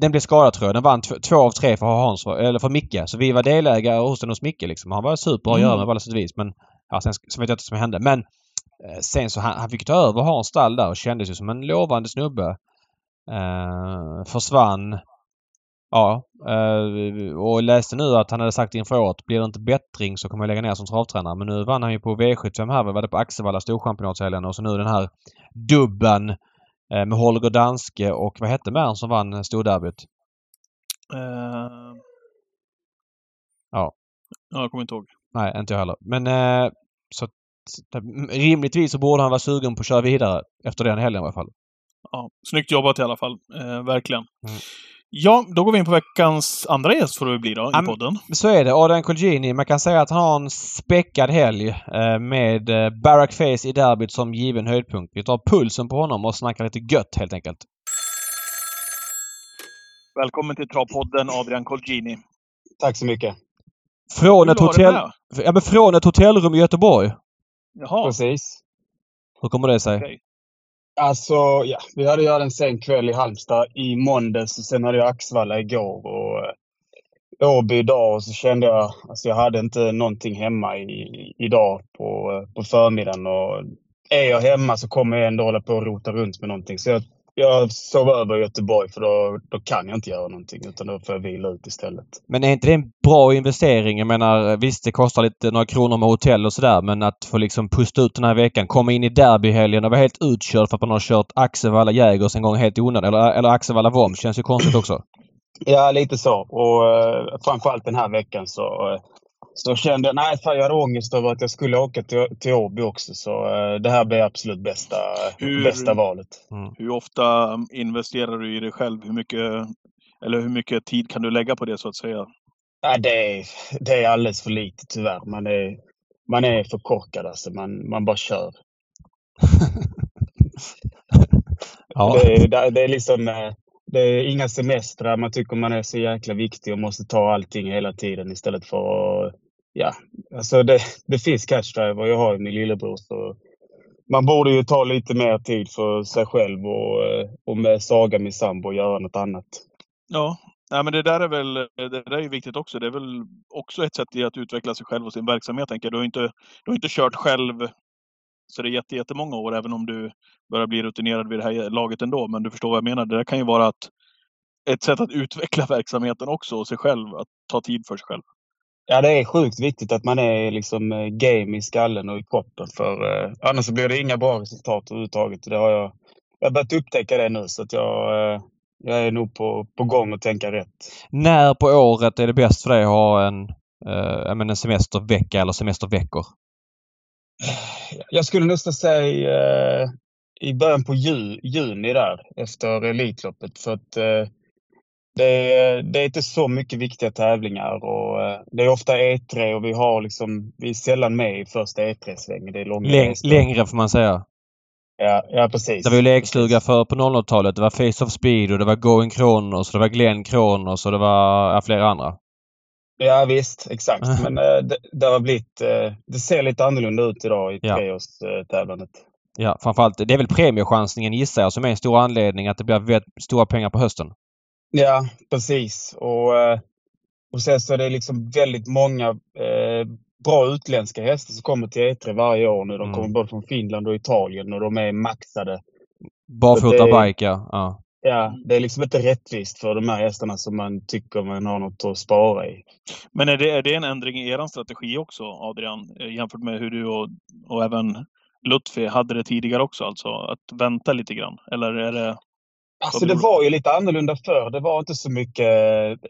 Den blev- skadad tror jag. Den vann tv- två av tre för Hans, eller för Micke. Så vi var delägare hos den hos Micke liksom. Han var super att Mm. göra med på alla sätt och vis. Men ja, sen så vet jag inte vad som hände. Men eh, sen så han, han fick ta över Hans stall där och kändes ju som en lovande snubbe. Eh, försvann. Ja, eh, och läste nu att han hade sagt inför året, blir det inte bättring så kommer jag lägga ner som travtränare. Men nu vann han ju på V75 här, var det på Axevalla Storchampionatshelgen och så nu den här dubben eh, med Holger Danske och vad hette Mern som vann storderbyt? Eh... Ja. Ja, jag kommer inte ihåg. Nej, inte jag heller. Men eh, så rimligtvis så borde han vara sugen på att köra vidare efter den helgen i alla fall. Ja, snyggt jobbat i alla fall. Eh, verkligen. Mm. Ja, då går vi in på veckans andra gäst får det bli då, i podden. Så är det. Adrian Colgjini, man kan säga att han har en späckad helg eh, med eh, Barack Face i derbyt som given höjdpunkt. Vi tar pulsen på honom och snackar lite gött helt enkelt. Välkommen till Travpodden, Adrian Colgjini. Tack så mycket. Från ett, hotell, ja, men från ett hotellrum i Göteborg. Jaha, Precis. Hur kommer det sig? okej. Alltså, ja, vi hade ju en sen kväll i Halmstad i måndags och sen hade jag Axvalla igår och eh, Åby idag och så kände jag, alltså jag hade inte någonting hemma i, idag på, eh, på förmiddagen och är jag hemma så kommer jag ändå hålla på och rota runt med någonting. Så jag, jag sov över i Göteborg för då, då kan jag inte göra någonting utan då får jag vila ut istället. Men är inte det en bra investering? Jag menar visst det kostar lite några kronor med hotell och sådär men att få liksom pusta ut den här veckan, komma in i derbyhelgen och vara helt utkörd för att man har kört Axevalla Jägers en gång helt i onödan. Eller, eller Axevalla Worms känns ju konstigt också. Ja, lite så. Och uh, framförallt den här veckan så, uh, så kände jag, nej fan jag hade ångest över att jag skulle åka till, till Åby också. Så uh, det här blir absolut bästa, Hur- bästa valet. Hur ofta investerar du i dig själv? Hur mycket, eller hur mycket tid kan du lägga på det så att säga? Ja, det, är, det är alldeles för lite tyvärr. Man är, man är för korkad alltså. Man, man bara kör. Ja. Det, det, det är liksom... Det är inga semestrar. Man tycker man är så jäkla viktig och måste ta allting hela tiden istället för att... Ja, alltså det, det finns catchdriver. Jag har ju min lillebror så... Man borde ju ta lite mer tid för sig själv och, eh, och med Saga, min sambo, och göra något annat. Ja, Nej, men det där är väl det där är ju viktigt också. Det är väl också ett sätt i att utveckla sig själv och sin verksamhet. Tänker jag. Du, har inte, du har inte kört själv så det är jätte, jättemånga år, även om du börjar bli rutinerad vid det här laget ändå. Men du förstår vad jag menar. Det där kan ju vara att, ett sätt att utveckla verksamheten också och sig själv. Att ta tid för sig själv. Ja, det är sjukt viktigt att man är liksom eh, game i skallen och i kroppen. För eh, annars blir det inga bra resultat överhuvudtaget. Det har jag, jag har börjat upptäcka det nu så att jag, eh, jag är nog på, på gång att tänka rätt. När på året är det bäst för dig att ha en, eh, en semestervecka eller semesterveckor? Jag skulle nästan säga eh, i början på ju, juni där efter Elitloppet. För att eh, det, är, det är inte så mycket viktiga tävlingar och eh, det är ofta E3 och vi har liksom, vi är sällan med i första E3-svängen. Det är långa Läng, resor. längre får man säga. Ja, ja, precis. Det var ju lekstuga för på 00-talet. Det var Face of Speed och det var Going Kronos och det var Glenn Kronos och det var ja, flera andra. Ja visst, exakt. Men eh, det, det har blivit... Eh, det ser lite annorlunda ut idag i Ja. treårstävlandet. Ja, framförallt. Det är väl premiechansningen gissar jag som är en stor anledning att det blir väldigt stora pengar på hösten. Ja, precis. Och, eh, och sen så är det liksom väldigt många eh, bra utländska hästar som kommer till E3 varje år nu. De Mm. kommer både från Finland och Italien och de är maxade. Barfota bike ja. ja. Ja, det är liksom inte rättvist för de här hästarna som man tycker man har något att spara i. Men är det, är det en ändring i er strategi också, Adrian? eh, Jämfört med hur du och, och även Lutfi hade det tidigare också, alltså att vänta lite grann? Eller är det... Alltså det var ju lite annorlunda förr. Det var inte så mycket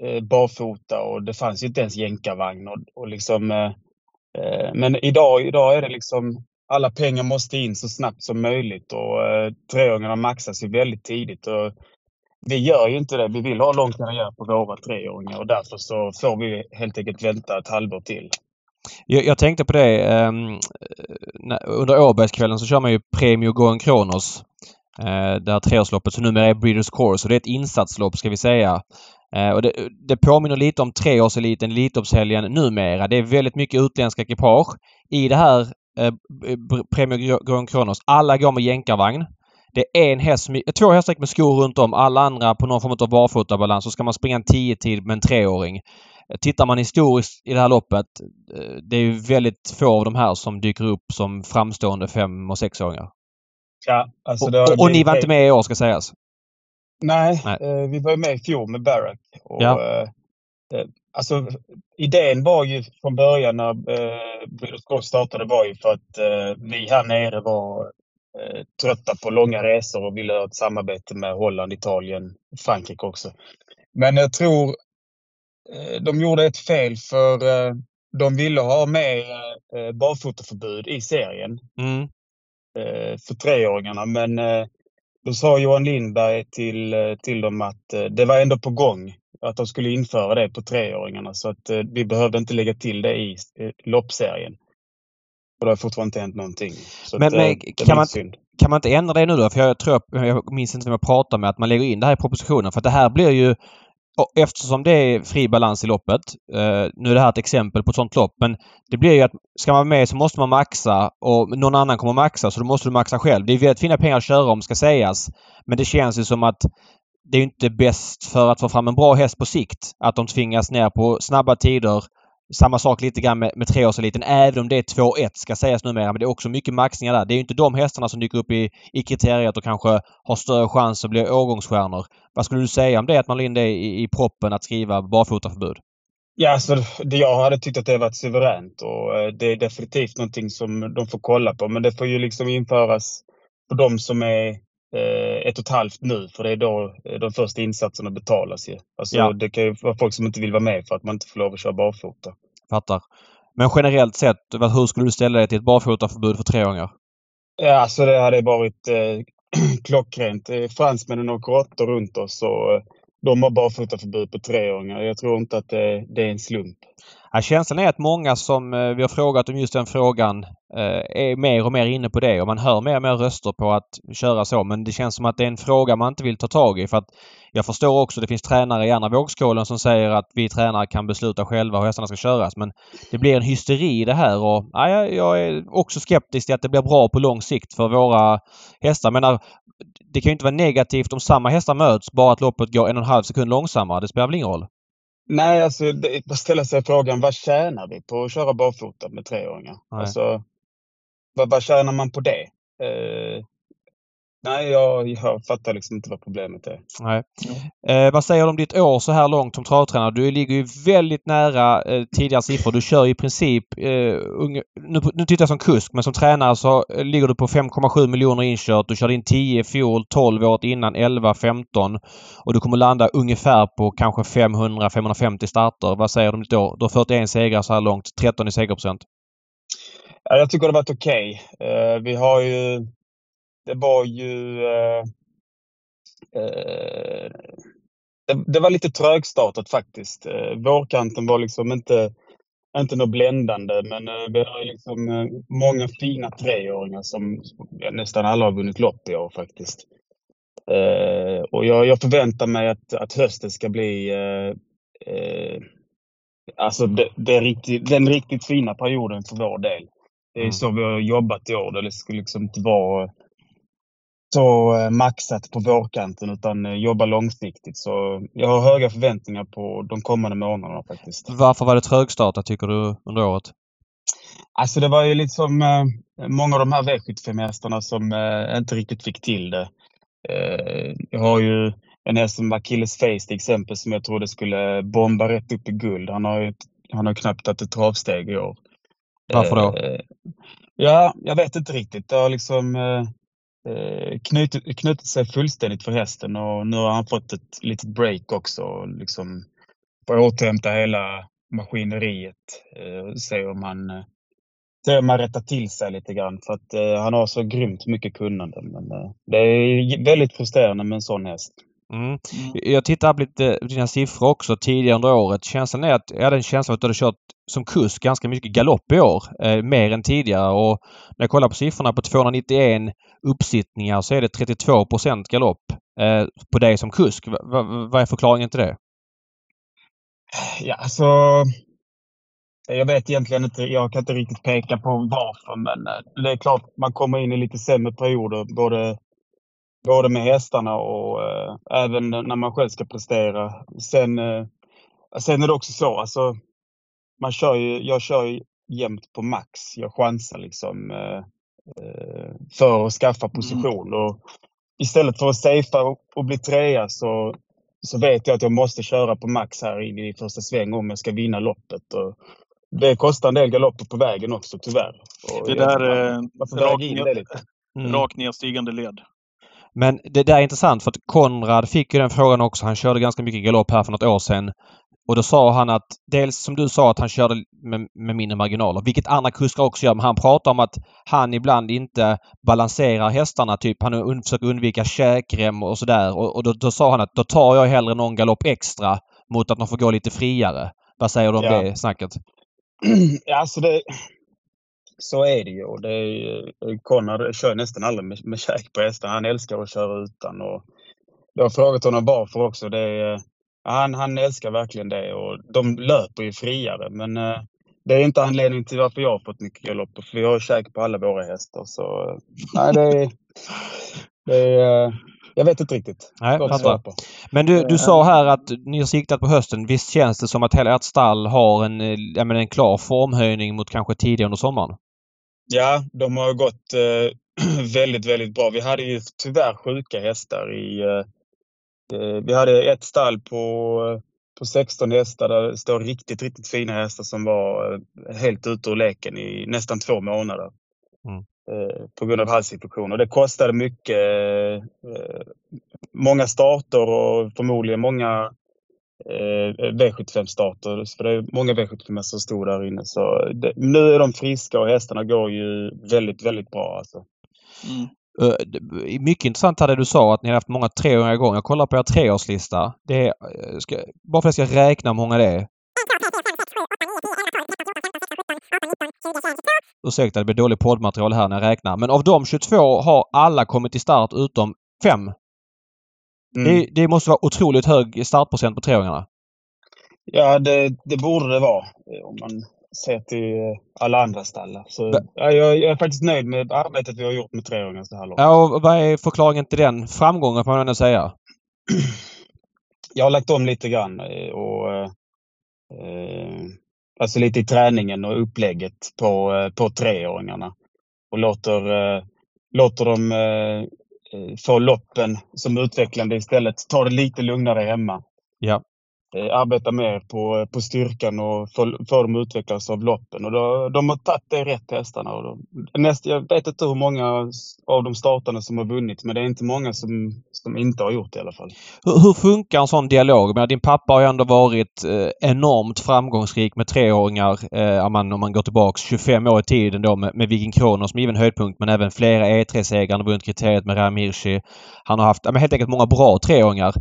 eh, barfota och det fanns ju inte ens jänkarvagn. Och, och liksom, eh, eh, men idag, idag är det liksom alla pengar måste in så snabbt som möjligt och eh, treåringarna maxas ju väldigt tidigt. Och vi gör ju inte det. Vi vill ha lång karriär på våra treåringar och därför så får vi helt enkelt vänta ett halvår till. Jag, jag tänkte på det. ehm, när- under Åbergskvällen så kör man ju Premio Going Kronos. Eh, det här treårsloppet som numera är Breeders Course. Och det är ett insatslopp ska vi säga. Eh, och det, det påminner lite om treårseliten, Elitloppshelgen numera. Det är väldigt mycket utländska ekipage. I det här eh, Premio Going Kronos, alla går med jänkarvagn. Det är en häst två hästar med skor runt om, alla andra på någon form av barfotabalans. Så ska man springa en 10-tid med en treåring. Tittar man historiskt i det här loppet, eh, det är ju väldigt få av de här som dyker upp som framstående fem och sexåringar. Ja, alltså Och, och, och ni var inte med i år ska sägas. Nej, Nej. Eh, vi var med i fjol med Barack. Och, Ja. eh, eh, alltså, idén var ju från början när eh, Cross startade var ju för att eh, vi här nere var eh, trötta på långa resor och ville ha ett samarbete med Holland, Italien, Frankrike också. Men jag tror eh, de gjorde ett fel för eh, de ville ha med eh, barfotaförbud i serien Mm. eh, för treåringarna. Men då sa Johan Lindberg till, till dem att det var ändå på gång. Att de skulle införa det på treåringarna. Så att eh, vi behövde inte lägga till det i eh, loppserien. Och det har fortfarande inte hänt någonting. Så Men- att, eh, men det kan man- synd. Kan man inte ändra det nu då? För jag tror, jag minns inte vem jag pratade med, att man lägger in det här i propositionen. För att det här blir ju och Eftersom det är fri balans i loppet. Eh, nu är det här ett exempel på ett sånt lopp. Men det blir ju att ska man vara med så måste man maxa och någon annan kommer maxa så då måste du maxa själv. Det är väldigt fina pengar att köra om ska sägas. Men det känns ju som att det är inte bäst för att få fram en bra häst på sikt att de tvingas ner på snabba tider. Samma sak lite grann med, med treårseliten. Även om det är 2-1 ska sägas numera. Men det är också mycket maxningar där. Det är ju inte de hästarna som dyker upp i, i kriteriet och kanske har större chans att bli årgångsstjärnor. Vad skulle du säga om det att man la in det i, i proppen att skriva barfotaförbud? Ja, alltså, det, jag hade tyckt att det varit suveränt och eh, det är definitivt någonting som de får kolla på. Men det får ju liksom införas för de som är ett och ett halvt nu, för det är då eh, de första insatserna betalas ju. Alltså, Ja. Det kan ju vara folk som inte vill vara med för att man inte får lov att köra barfota. Fattar. Men generellt sett, hur skulle du ställa dig till ett barfotaförbud för treåringar? Ja, alltså det hade varit eh, klockrent. Eh, Fransmännen åker åtta runt oss och eh, de har barfotaförbud på treåringar. Jag tror inte att det, det är en slump. Ja, känslan är att många som eh, vi har frågat om just den frågan eh, är mer och mer inne på det och man hör mer och mer röster på att köra så. Men det känns som att det är en fråga man inte vill ta tag i. För att jag förstår också det finns tränare i andra vågskålen som säger att vi tränare kan besluta själva hur hästarna ska köras. Men det blir en hysteri i det här och ja, jag- jag är också skeptisk till att det blir bra på lång sikt för våra hästar. Jag menar, eh, det kan ju inte vara negativt om samma hästar möts bara att loppet går en och en halv sekund långsammare. Det spelar väl ingen roll? Nej, alltså det, man ställer sig frågan vad tjänar vi på att köra barfota med treåringar? Nej. Alltså, vad, vad tjänar man på det? Eh, nej, jag, jag fattar liksom inte vad problemet är. Nej. Eh, vad säger du om ditt år så här långt som travtränare? Du ligger ju väldigt nära eh, tidigare siffror. Du kör i princip, eh, unge, nu, nu tittar jag som kusk, men som tränare så eh, ligger du på 5,7 miljoner inkört. Du körde in 10 i fjol, 12 året innan, 11, 15 och du kommer landa ungefär på kanske 500-550 starter. Vad säger du om ditt år? Du har 41 segrar så här långt, 13 i segerprocent. Ja, jag tycker det har varit okej. Eh, vi har ju... Det var ju... Eh, eh, det, det var lite trögstartat faktiskt. Eh, vårkanten var liksom inte, inte något bländande, men eh, vi har liksom eh, många fina treåringar som ja, nästan alla har vunnit lopp i år faktiskt. Eh, och jag, jag förväntar mig att, att hösten ska bli eh, alltså det, det riktigt, den riktigt fina perioden för vår del. Det är Mm. så vi har jobbat i år. Det ska liksom inte vara så eh, maxat på vårkanten utan eh, jobba långsiktigt. Så jag har höga förväntningar på de kommande månaderna faktiskt. Varför var det trögstartat tycker du under året? Alltså det var ju liksom eh, många av de här V75-hästarna som inte riktigt fick till det. Jag har ju en häst som Achilles Face till exempel som jag trodde skulle bomba rätt upp i guld. Han har ju han har knappt tagit ett travsteg i år. Varför då? Ja, jag vet inte riktigt. Det har liksom Eh, knutit, knutit sig fullständigt för hästen och nu har han fått ett litet break också. Liksom får återhämta hela maskineriet. Eh, och se om han eh, se om han rättar till sig lite grann för att eh, han har så grymt mycket kunnande. Men eh, det är väldigt frustrerande med en sån häst. Mm. Jag tittar på lite på dina siffror också tidigare under året. Känslan är att jag hade en känsla av att du hade kört som kusk ganska mycket galopp i år. Eh, mer än tidigare. Och när jag kollar på siffrorna på 291 uppsittningar så är det 32 galopp eh, på dig som kusk. Va, vad är förklaringen till det? Ja, alltså. Jag vet egentligen inte. Jag kan inte riktigt peka på varför, men eh, det är klart man kommer in i lite sämre perioder, både, både med hästarna och eh, även när man själv ska prestera. Sen, eh, sen är det också så, alltså. Man kör ju, jag kör ju jämt på max. Jag chansar liksom eh, eh, för att skaffa position. Och istället för att safea och, och bli trea så, så vet jag att jag måste köra på max här in i första sväng om jag ska vinna loppet. Och det kostar en del galopper på vägen också tyvärr. Och Det där, man, man får väga in det lite. Mm. Rakt nedstigande led. Men det där är intressant för att Konrad fick ju den frågan också. Han körde ganska mycket galopp här för något år sedan. Och då sa han att dels som du sa att han körde med, med mindre marginaler, vilket andra kuskar också gör. Men han pratar om att han ibland inte balanserar hästarna. Typ han un- försöker undvika käkrem och sådär. Och, och då, då sa han att då tar jag hellre någon galopp extra mot att de får gå lite friare. Vad säger du om Ja. det snacket? ja, alltså det, så är det ju. Och Det är, ju- kör nästan aldrig med, med käk på hästar. Han älskar att köra utan. Och jag har frågat honom varför också. Det är, han, han älskar verkligen det och de löper ju friare. Men eh, det är inte anledningen till varför jag har fått mycket galopper. För vi har käk på alla våra hästar. Så nej, det är... Det är eh, jag vet inte riktigt. Nej. Men du, du Eh, sa här att ni har siktat på hösten. Visst känns det som att hela ert stall har en, eh, jag menar, en klar formhöjning mot kanske tidigare under sommaren? Ja, de har gått eh, väldigt, väldigt bra. Vi hade ju tyvärr sjuka hästar i... Eh, eh, vi hade ett stall på, på 16 hästar där det står riktigt, riktigt fina hästar som var helt ute ur leken i nästan två månader. Mm. Eh, på grund av halsinfektion. Och det kostade mycket. Eh, många starter och förmodligen många eh, V75-starter. För det är många V75 som stod där inne. Så det, nu är de friska och hästarna går ju väldigt, väldigt bra alltså. Mm. Mycket intressant här det du sa att ni har haft många treåringar igång. Jag kollar på er treårslista. Det är, ska, bara för att jag ska räkna hur många det är. Ursäkta, det blir dåligt poddmaterial här när jag räknar. Men av de 22 har alla kommit till start utom fem. Mm. Det, det, måste vara otroligt hög startprocent på treåringarna. Ja, det, det borde det vara. Om man ser till alla andra stall. Så, ja, jag, jag, är faktiskt nöjd med arbetet vi har gjort med treåringar så här långt. Ja, och vad är förklaringen till den framgången får man ändå säga? Jag har lagt om lite grann och eh, Alltså lite i träningen och upplägget på, eh, på treåringarna. Och låter, eh, låter dem eh, få loppen som utvecklande istället. Ta det lite lugnare hemma. Ja. Eh, Arbeta mer på, eh, på styrkan och få, få dem att utvecklas av loppen. Och då, de har tagit det rätt hästarna. Och då, näst, jag vet inte hur många av de startarna som har vunnit men det är inte många som, som inte har gjort det i alla fall. Hur, hur funkar en sån dialog? Men din pappa har ju ändå varit eh, enormt framgångsrik med treåringar. Eh, om, man, om man går tillbaks 25 år i tiden då med, med Viking Kronos som given höjdpunkt men även flera E3-segrar. Han har vunnit kriteriet med Ramirci. Han har haft ja, helt enkelt många bra treåringar.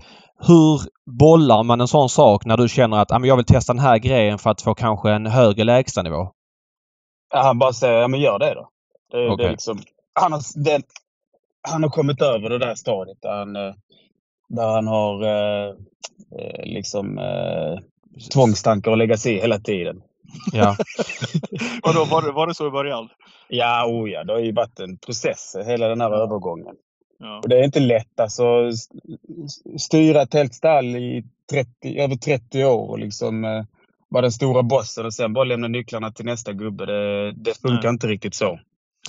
Hur bollar man en sån sak när du känner att jag vill testa den här grejen för att få kanske en högre lägstanivå? Ja, han bara säger, ja men gör det då. Det, okay. det är liksom, han, har, det, han har kommit över det där stadiet där han, eh, där han har eh, eh, liksom eh, tvångstankar att lägga sig i hela tiden. Ja. Vadå, var, det, var det så i början? Ja, oh ja, det har ju varit en process hela den här övergången. Ja. Och det är inte lätt alltså. Styra ett helt stall i 30, över 30 år och liksom eh, vara den stora bossen och sen bara lämna nycklarna till nästa gubbe. Det, det funkar Nej. inte riktigt så.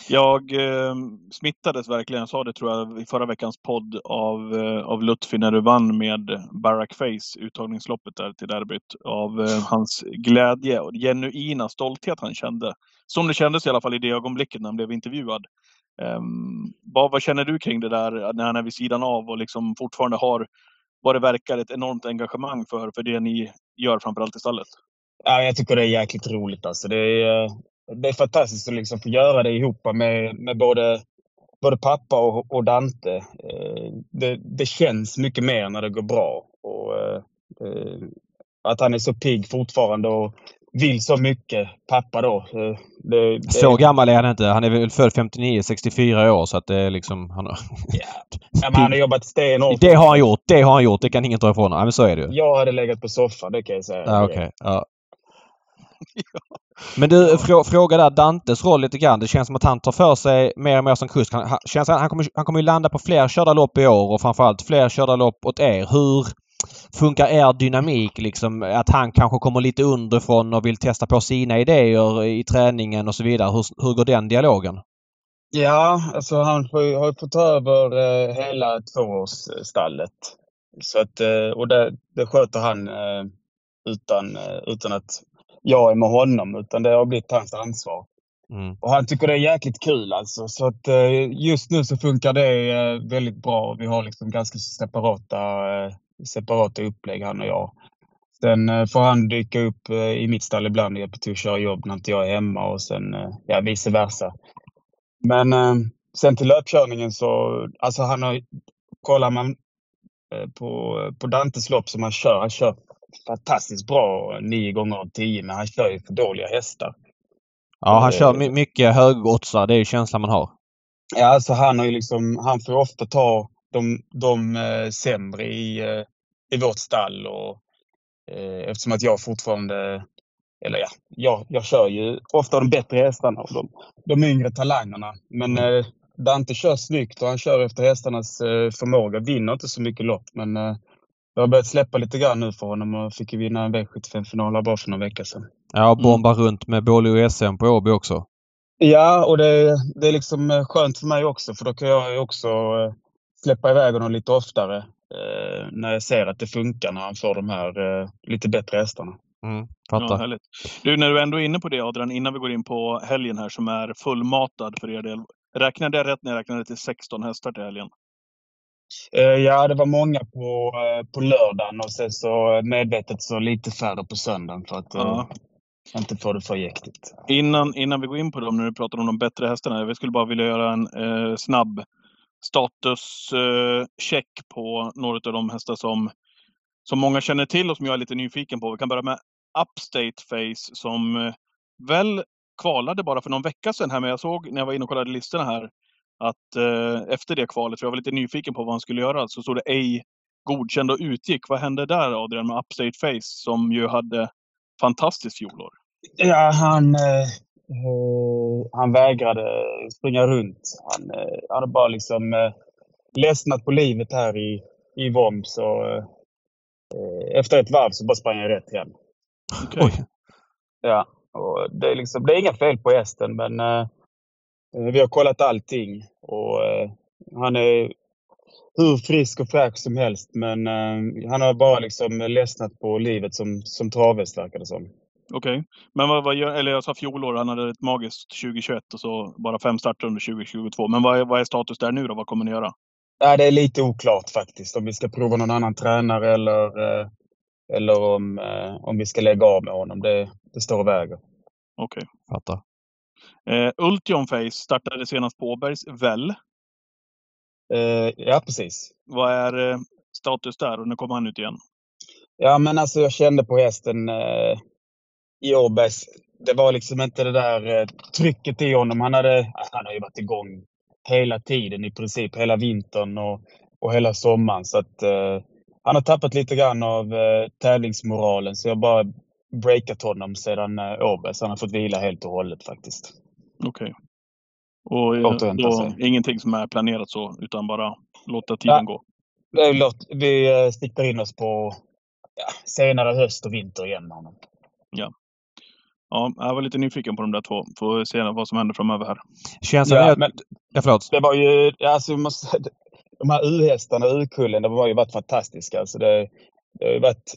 Jag eh, smittades verkligen, jag sa det tror jag i förra veckans podd, av, eh, av Lutfi när du vann med Barack Face, uttagningsloppet där till derbyt. Av eh, hans glädje och genuina stolthet han kände. Som det kändes i alla fall i det ögonblicket när han blev intervjuad. Um, vad, vad, känner du kring det där när han är vid sidan av och liksom fortfarande har vad det verkar ett enormt engagemang för, för det ni gör framförallt i stallet? Ja, jag tycker det är jäkligt roligt alltså. Det är, eh, det är fantastiskt att liksom få göra det ihop med, med både, både pappa och, och Dante. Eh, det, det känns mycket mer när det går bra. Och, eh, att han är så pigg fortfarande och vill så mycket, pappa då. Det, det... Så gammal är han inte. Han är väl född 59, 64 år så att det är liksom... Han har... Ja. ja men han har jobbat stenhårt. Det har han gjort. Det har han gjort. Det kan ingen ta ifrån honom. Ja, men så är det ju. Jag hade legat på soffan, det kan jag säga. Ja, okay. ja. Men du, frå, fråga där Dantes roll lite grann. Det känns som att han tar för sig mer och mer som kusk. Han, han, känns, han, kommer, han kommer ju landa på fler körda lopp i år och framförallt fler körda lopp åt er. Hur funkar er dynamik liksom? Att han kanske kommer lite underifrån och vill testa på sina idéer i träningen och så vidare. Hur, hur går den dialogen? Ja, alltså han får, har ju fått över eh, hela tvåårsstallet. Så att, eh, och det, det sköter han eh, utan, utan att jag är med honom, utan det har blivit hans ansvar. Mm. Och han tycker det är jäkligt kul alltså. Så att just nu så funkar det väldigt bra. Vi har liksom ganska separata separata upplägg han och jag. Sen eh, får han dyka upp eh, i mitt stall ibland och hjälpa till att köra jobb när inte jag är hemma och sen eh, ja, vice versa. Men sen till löpkörningen så, alltså han har, kollar man på, på Dantes lopp som han kör, han kör fantastiskt bra nio gånger av tio men han kör ju för dåliga hästar. Ja, han kör mycket högoddsar. Det är ju känslan man har. Ja, alltså han har ju liksom, han får ofta ta de, de sämre i, i vårt stall. Och, eh, eftersom att jag fortfarande, eller ja, jag, jag kör ju ofta de bättre hästarna och de, de yngre talangerna. Men eh, Dante kör snyggt och han kör efter hästarnas eh, förmåga. Vinner inte så mycket lopp men eh, det har börjat släppa lite grann nu för honom och fick ju vinna en V75-final bara för några veckor sedan. Ja, och bomba mm. runt med Bålio SM på Åby också. Ja, och det, det är liksom eh, skönt för mig också för då kan jag ju också släppa iväg honom lite oftare eh, när jag ser att det funkar när han får de här eh, lite bättre hästarna. Mm, Ja, härligt. Du, när du ändå är inne på det Adrian, innan vi går in på helgen här som är fullmatad för er del. Räknade jag rätt när jag räknade till 16 hästar till helgen? Eh, ja, det var många på, eh, på lördagen och sen så medvetet så lite färre på söndagen för att Ja. eh, inte få det för jäktigt. Innan, innan vi går in på dem, när du pratar om de bättre hästarna. Vi skulle bara vilja göra en eh, snabb statuscheck eh, på några av de hästar som, som många känner till och som jag är lite nyfiken på. Vi kan börja med Upstate Face som eh, väl kvalade bara för någon vecka sedan här, men jag såg när jag var inne och kollade listorna här att eh, efter det kvalet, för jag var lite nyfiken på vad han skulle göra, så stod det ej godkänd och utgick. Vad hände där Adrian med Upstate Face som ju hade fantastiskt fjolår? Ja, han, eh, han vägrade springa runt. Han eh, hade bara liksom eh, ledsnat på livet här i, i Voms och eh, eh, efter ett varv så bara sprang han rätt hem. Okej. Oj. Ja, och det, är liksom, det är inga fel på hästen men eh, eh, vi har kollat allting och eh, han är hur frisk och fräsch som helst men eh, han har bara liksom ledsnat på livet som, som travhäst verkar det som. Okej. Men vad, vad gör, eller jag sa fjolår, han hade ett magiskt 2021 och så bara fem starter under 2022. Men vad är, vad är status där nu då? Vad kommer ni göra? Ja, det är lite oklart faktiskt om vi ska prova någon annan tränare eller, eh, eller om, eh, om vi ska lägga av med honom. Det, det står och väger. Okej. Fattar. Eh, Ultion Face startade senast på Åbergs, väl? Eh, ja, precis. Vad är eh, status där? Och nu kommer han ut igen. Ja, men alltså jag kände på hästen eh, i Åbergs. Det var liksom inte det där eh, trycket i honom. Han, hade, han har ju varit igång hela tiden i princip, hela vintern och, och hela sommaren. Så att eh, han har tappat lite grann av eh, tävlingsmoralen. Så jag har bara breakat honom sedan eh, Åbergs. Han har fått vila helt och hållet faktiskt. Okej. Och eh, då, ingenting som är planerat så, utan bara låta tiden Ja. gå. Vi eh, siktar in oss på ja, senare höst och vinter igen med honom. Ja, jag var lite nyfiken på de där två. Får se vad som händer framöver här. Känslan är Ja, att... men Ja, förlåt. det var ju, ja, alltså, måste, de här U-hästarna, U-kullen, de har ju varit fantastiska. Alltså det, det har ju varit,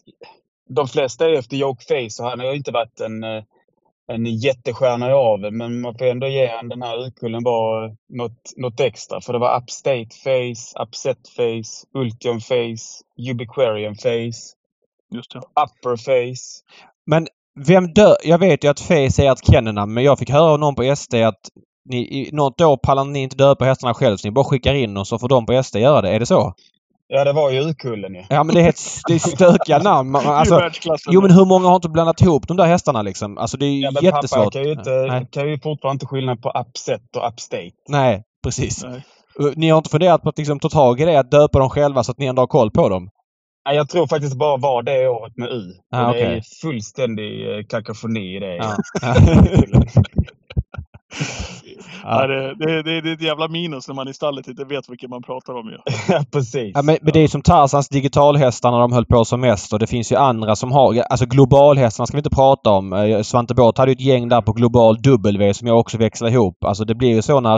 de flesta är efter Joke Face och han har ju inte varit en, eh, en jättestjärna i aveln. Men man får ändå ge han den här U-kullen var något, något extra. För det var Upstate Face, Upset Face, Ultion Face, Ubiquarian Face, Just det. Upper Face. Men vem dö... Jag vet ju att Face är ert kennelnamn men jag fick höra av någon på SD att ni, i något år pallar ni inte döpa hästarna själv så ni bara skickar in och så får de på SD göra det. Är det så? Ja, det var ju U-kullen ju. Ja men det är, helt, det är stökiga namn. Alltså, jo men hur många har inte blandat ihop de där hästarna liksom? Alltså det är ju Ja, men pappa jättesvårt. kan ju, inte, Nej. kan ju fortfarande inte skilja på Upset och Upstate. Nej, precis. Nej. Ni har inte funderat på att liksom ta tag i det, att döpa dem själva så att ni ändå har koll på dem? Jag tror faktiskt bara var det året med U. Ah, Och det är fullständig eh, kakafoni i det. Ja. ja. det, det, det, det är ett jävla minus när man i stallet inte vet vilken man pratar om ju. ja, precis. Ja, men, men det är som Tarzans digitalhästar när de höll på som mest och det finns ju andra som har... Alltså globalhästarna ska vi inte prata om. Eh, Svante Båth hade ju ett gäng där på Global W som jag också växlar ihop. Alltså det blir ju så när...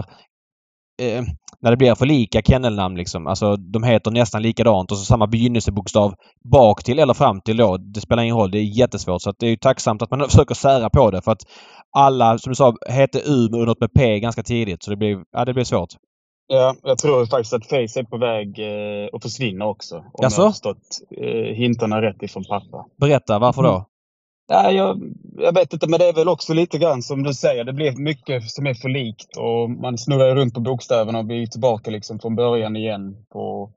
Eh, när det blir för lika kennelnamn liksom. Alltså de heter nästan likadant och så samma begynnelsebokstav bak till eller fram till då. Det spelar ingen roll. Det är jättesvårt. Så det är ju tacksamt att man försöker sära på det för att alla, som du sa, hette U och något med P ganska tidigt. Så det blir, ja, det blir svårt. Ja, jag tror faktiskt att Face är på väg eh, att försvinna också. Om Jaså? jag har förstått eh, hintarna rätt ifrån pappa. Berätta, varför då? Ja, jag, jag vet inte, men det är väl också lite grann som du säger. Det blir mycket som är för likt och man snurrar runt på bokstäverna och blir tillbaka liksom från början igen på,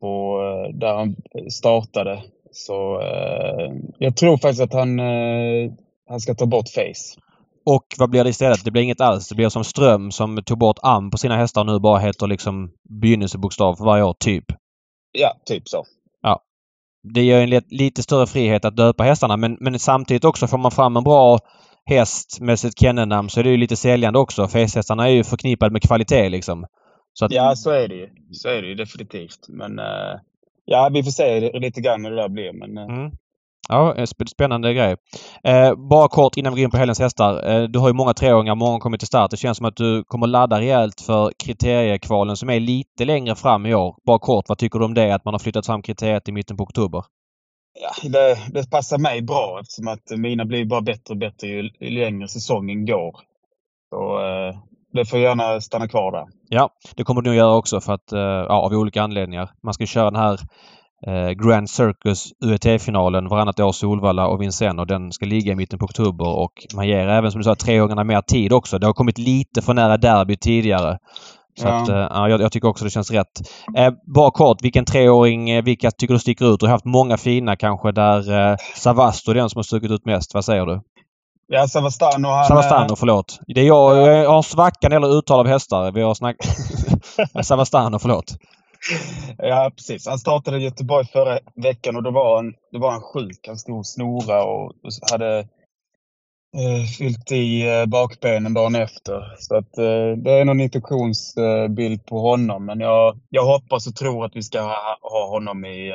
på eh, där han startade. Så eh, jag tror faktiskt att han, eh, han ska ta bort Face. Och vad blir det istället? Det blir inget alls. Det blir som Ström som tog bort am på sina hästar nu bara heter liksom begynnelsebokstav för varje år, typ. Ja, typ så. Det ger en li- lite större frihet att döpa hästarna men, men samtidigt också får man fram en bra häst med sitt kennelnamn så är det ju lite säljande också. För hästhästarna är ju förknippade med kvalitet liksom. Så att, Ja, så är det ju. Så är det ju definitivt. Men eh, ja, vi får se lite grann hur det där blir. Men eh, Mm. Ja, eh, sp- spännande grej. Eh, bara kort innan vi går in på helgens hästar. Eh, du har ju många treåringar, många kommit till start. Det känns som att du kommer ladda rejält för kriteriekvalen som är lite längre fram i år. Bara kort, vad tycker du om det? Att man har flyttat fram kriteriet i mitten på oktober? ja, det, det passar mig bra eftersom att mina blir bara bättre och bättre ju, ju längre säsongen går. Så, eh, det får gärna stanna kvar där. Ja, det kommer du nog göra också för att, eh, ja, av olika anledningar. Man ska köra den här Grand Circus UET-finalen varannat år Solvalla och Vincennes och den ska ligga i mitten på oktober och man ger även som du sa treåringarna mer tid också. Det har kommit lite för nära derby tidigare. Så Ja. att, eh, ja, jag, jag tycker också det känns rätt. Eh, bara kort, vilken treåring, eh, vilka tycker du sticker ut? Du har haft många fina kanske där eh, Savasto är den som har stuckit ut mest. Vad säger du? Ja, Savastano han... Savastano, eh, förlåt. Det är jag, jag har en svacka när det gäller uttal av hästar. Vi har snackat... Savastano, förlåt. Ja, precis. Han startade i Göteborg förra veckan och då var han, då var han sjuk. Han stod och snora och hade eh, fyllt i eh, bakbenen dagen efter. Så att eh, det är någon infektionsbild på honom. Men jag, jag hoppas och tror att vi ska ha, ha honom i, eh,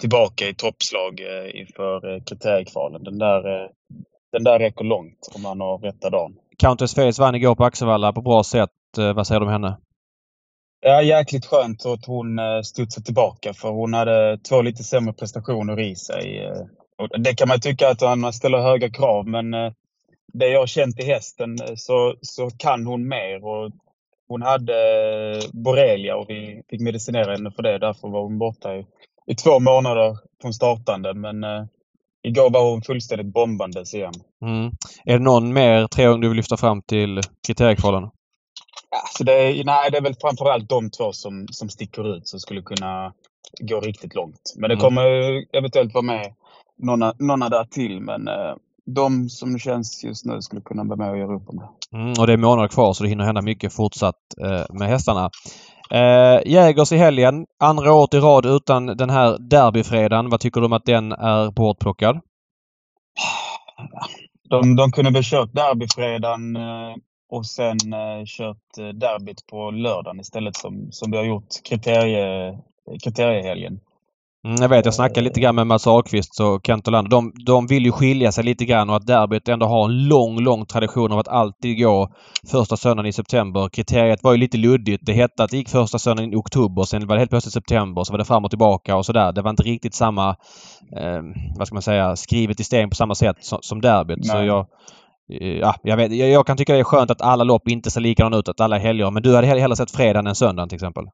tillbaka i toppslag eh, inför eh, kriteriekvalen. Den där, eh, den där räcker långt om han har rätta dagen. Countess Face vann igår på Axevalla på bra sätt. Eh, vad säger du om henne? Ja, jäkligt skönt att hon eh, studsade tillbaka för hon hade två lite sämre prestationer i sig. Eh, och det kan man tycka att han ställer höga krav men eh, det jag har känt i hästen så, så kan hon mer. Och hon hade borrelia och vi fick medicinera henne för det. Därför var hon borta i, i två månader från startande. Men eh, igår var hon fullständigt bombandes igen. Mm. Är det någon mer treåring du vill lyfta fram till kriteriekvalen? Så det, är, nej, det är väl framförallt de två som, som sticker ut som skulle kunna gå riktigt långt. Men det Mm. kommer eventuellt vara med några, några där till. Men eh, de som känns just nu skulle kunna vara med och göra upp om det. Mm, och det är månader kvar så det hinner hända mycket fortsatt eh, med hästarna. Eh, Jägers i helgen. Andra året i rad utan den här derbyfredagen. Vad tycker du om att den är bortplockad? De, de kunde väl kört derbyfredagen eh, och sen eh, kört eh, derbyt på lördagen istället som, som vi har gjort kriterie, kriteriehelgen. Mm, jag vet, jag snackade lite grann med Mats Ahlqvist och Kent Olander. De, de vill ju skilja sig lite grann och att derbyt ändå har en lång, lång tradition av att alltid gå första söndagen i september. Kriteriet var ju lite luddigt. Det hette att det gick första söndagen i oktober, sen var det helt plötsligt september, så var det fram och tillbaka och sådär. Det var inte riktigt samma, eh, vad ska man säga, skrivet i sten på samma sätt som, som derbyt. Så Nej. jag, eh, ja, jag, vet, jag, jag kan tycka det är skönt att alla lopp inte ser likadana ut, att alla är helger. Men du hade hell- hellre sett fredagen än söndagen till exempel?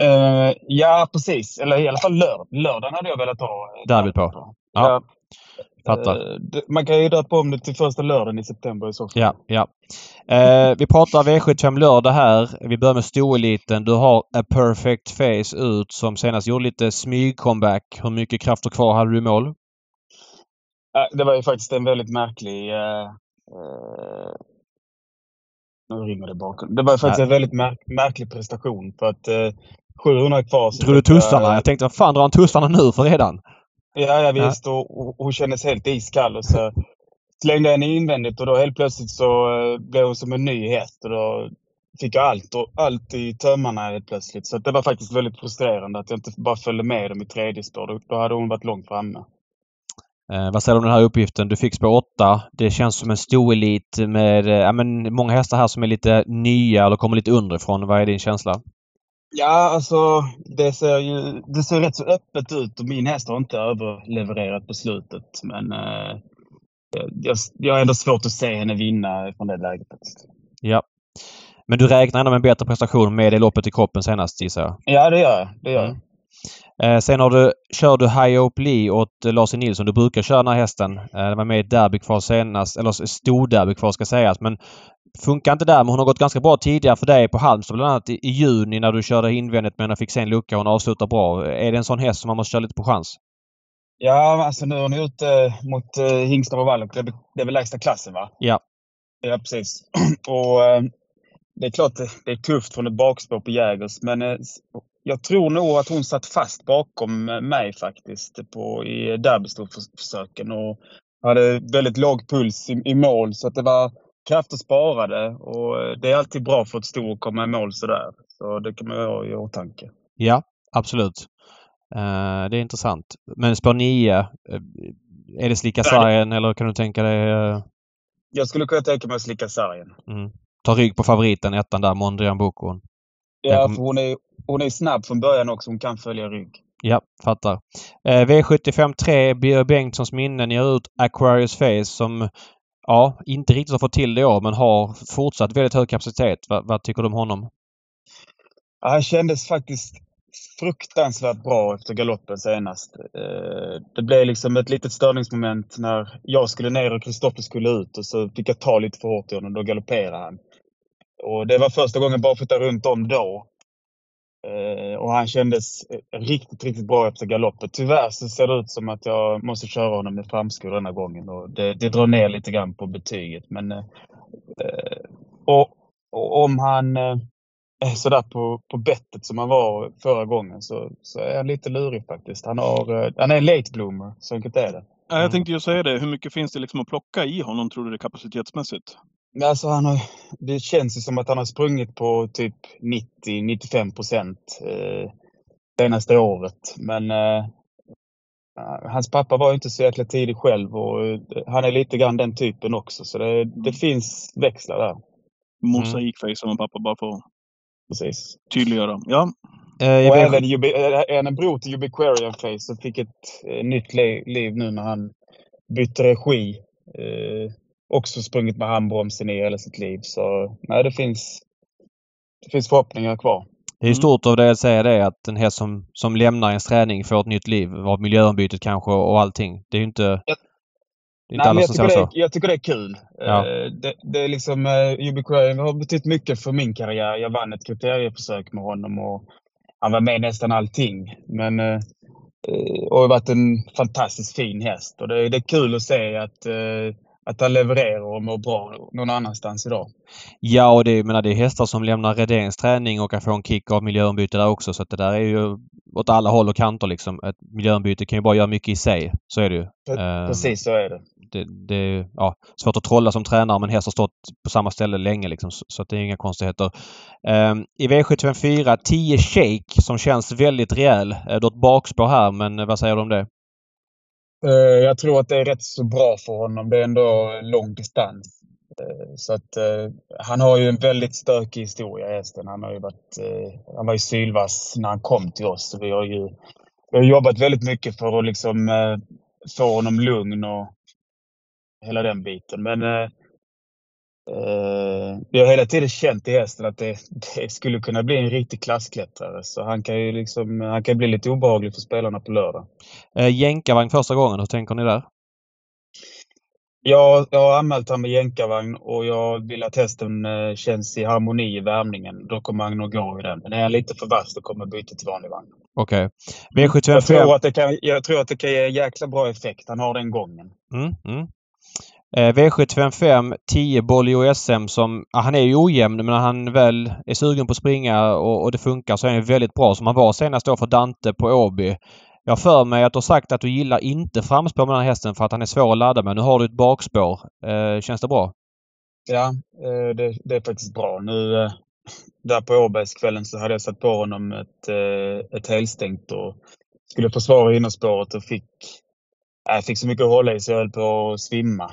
Eh, ja, precis. Eller i alla fall lörd, lördagen hade jag velat ha. eh, Derbyt på. Ja, fattar. Eh, det- Man kan ju döpa om det till första lördagen i september i så fall. Ja, ja. Eh, vi pratar V75 lördag här. Vi börjar med stoeliten. Du har A Perfect Face ut som senast gjorde lite smyg-comeback. Hur mycket krafter kvar hade du i mål? Eh, Det var ju faktiskt en väldigt märklig... eh, eh, nu ringer det bakom. Det var ju faktiskt Nej. en väldigt märk, märklig prestation för att eh, 700 kvar. Drog du jag- tussarna? Jag tänkte, vad fan drar han tussarna nu för redan? Ja, ja visst. Och, och hon kändes helt iskall. Och så slängde jag henne invändigt och då helt plötsligt så eh, blev hon som en ny häst. Och då fick jag allt, och, allt i tömmarna helt plötsligt. Så det var faktiskt väldigt frustrerande att jag inte bara följde med dem i tredje spår. Då, då hade hon varit långt framme. Eh, vad säger du om den här uppgiften? Du fick spår 8. Det känns som en stoelit med eh, men många hästar här som är lite nya eller kommer lite underifrån. Vad är din känsla? Ja, alltså det ser ju det ser rätt så öppet ut och min häst har inte överlevererat på slutet. Men eh, jag, jag har ändå svårt att se henne vinna från det läget. Ja. Men du räknar ändå med en bättre prestation med det loppet i kroppen senast gissar jag? Ja, det gör jag. Det gör jag. Mm. Eh, sen har du, kör du High Hope Lee åt eh, Lars. Nilsson. Du brukar köra den här hästen. Eh, den var med i ett derby kvar senast, eller storderby kvar ska sägas. Men funkar inte där. Men hon har gått ganska bra tidigare för dig på Halmstad. Bland annat i, i juni när du körde invändigt men hon fick sen lucka och hon avslutar bra. Är det en sån häst som man måste köra lite på chans? Ja, alltså nu har ni ute mot eh, Hingstar och Wallach. Det, är det är väl lägsta klassen va? Ja. Ja, precis. och eh, det är klart det, är tufft från ett bakspår på Jägers, men eh, jag tror nog att hon satt fast bakom eh, mig faktiskt på, i derbystorförsöken och hade väldigt låg puls i, i mål så att det var krafter sparade och eh, det är alltid bra för ett sto att komma i mål sådär. Så det kan man ha i åtanke. Ja, absolut. Eh, det är intressant. Men spår 9. eh, är det slicka sargen eller kan du tänka dig eh, Jag skulle kunna tänka mig att slicka sargen. mm, ta rygg på favoriten, ettan där, Mondrian Boko? Ja, kom- för hon är, hon är snabb från början också. Hon kan följa rygg. Ja, fattar. Eh, V75 3, Birger Bengtssons minne. Ni har ut Aquarius Face som ja, inte riktigt har fått till det i år men har fortsatt väldigt hög kapacitet. vad, vad tycker du om honom? Ja, han kändes faktiskt fruktansvärt bra efter galoppen senast. Eh, det blev liksom ett litet störningsmoment när jag skulle ner och Kristoffer skulle ut och så fick jag ta lite för hårt i honom. Då galopperade han. Och det var första gången barfota runt om då. Eh, och han kändes riktigt, riktigt bra efter galoppen. Tyvärr så ser det ut som att jag måste köra honom med framskor denna gången. Och det, det drar ner lite grann på betyget. Men, eh, och, och om han är sådär på, på bettet som han var förra gången så, så är han lite lurig faktiskt. Han, har, han är en late bloomer, så enkelt är det. Ja, jag tänkte ju säga det. Hur mycket finns det liksom att plocka i honom, tror du, det kapacitetsmässigt? Alltså han har, det känns ju som att han har sprungit på typ 90-95 procent eh, senaste året. Men eh, hans pappa var inte så jäkla tidig själv och eh, han är lite grann den typen också. Så det, det mm. finns växlar där. Mosaikface som en pappa bara får Precis. tydliggöra. Ja. Eh, och även Ubi, eh, en bror till Ubiquarian Face som fick ett eh, nytt liv nu när han bytte regi. Eh, också sprungit med handbromsen i hela sitt liv. Så nej, det finns, det finns förhoppningar kvar. Det är stort av dig att säga det att en häst som, som lämnar ens träning får ett nytt liv av miljöombytet kanske och allting. Det är ju inte... Jag, det är inte nej, alla som säger så. jag tycker det är kul. Ja. Uh, det, det, är liksom, uh, Ubiquarian har betytt mycket för min karriär. Jag vann ett kriterieförsök med honom och han var med nästan allting. Men och har varit en fantastiskt fin häst. Och det, det är kul att se att att han levererar och mår bra någon annanstans idag. Ja, och det, menar, det är hästar som lämnar Redéns träning och kan få en kick av miljöombyte där också. Så det där är ju åt alla håll och kanter liksom. Ett miljöombyte kan ju bara göra mycket i sig. Så är det ju. Ehm, precis så är det. Det, det ja, svårt att trolla som tränare men häst har stått på samma ställe länge liksom. Så, så det är inga konstigheter. Um, I V754 10 Shake som känns väldigt rejäl. Du har ett bakspår här men vad säger du om det? Eh, jag tror att det är rätt så bra för honom. Det är ändå lång distans. Eh, så att eh, han har ju en väldigt stökig historia hästen. Han har ju varit, han var ju sylvass när han kom till oss. Så vi har ju vi har jobbat väldigt mycket för att liksom få honom lugn och hela den biten. Men Uh, vi har hela tiden känt i hästen att det, det, skulle kunna bli en riktig klassklättrare. Så han kan ju liksom, han kan bli lite obehaglig för spelarna på lördag. Uh, jänkarvagn första gången, hur tänker ni där? Ja, jag har anmält honom med jänkarvagn och jag vill att hästen uh, känns i harmoni i värmningen. Då kommer han nog gå i den. Men är han lite för vass då kommer jag byta till vanlig vagn. Okej. Okay. V755... Jag tror, att det kan, jag tror att det kan ge jäkla bra effekt. Han har den gången. Mm, mm. Eh, V755 10 Bolio SM som, ja, han är ju ojämn men när han väl är sugen på att springa och, och det funkar så är han väldigt bra som han var senast då för Dante på Åby. Jag har för mig att du har sagt att du gillar inte framspår med den här hästen för att han är svår att ladda med. Nu har du ett bakspår. Eh, känns det bra? Ja, eh, det, det, är faktiskt bra. Nu eh, där på Åbergskvällen så hade jag satt på honom ett, eh, ett helstängt och skulle försvara innerspåret och fick jag fick så mycket att hålla i så jag höll på att svimma.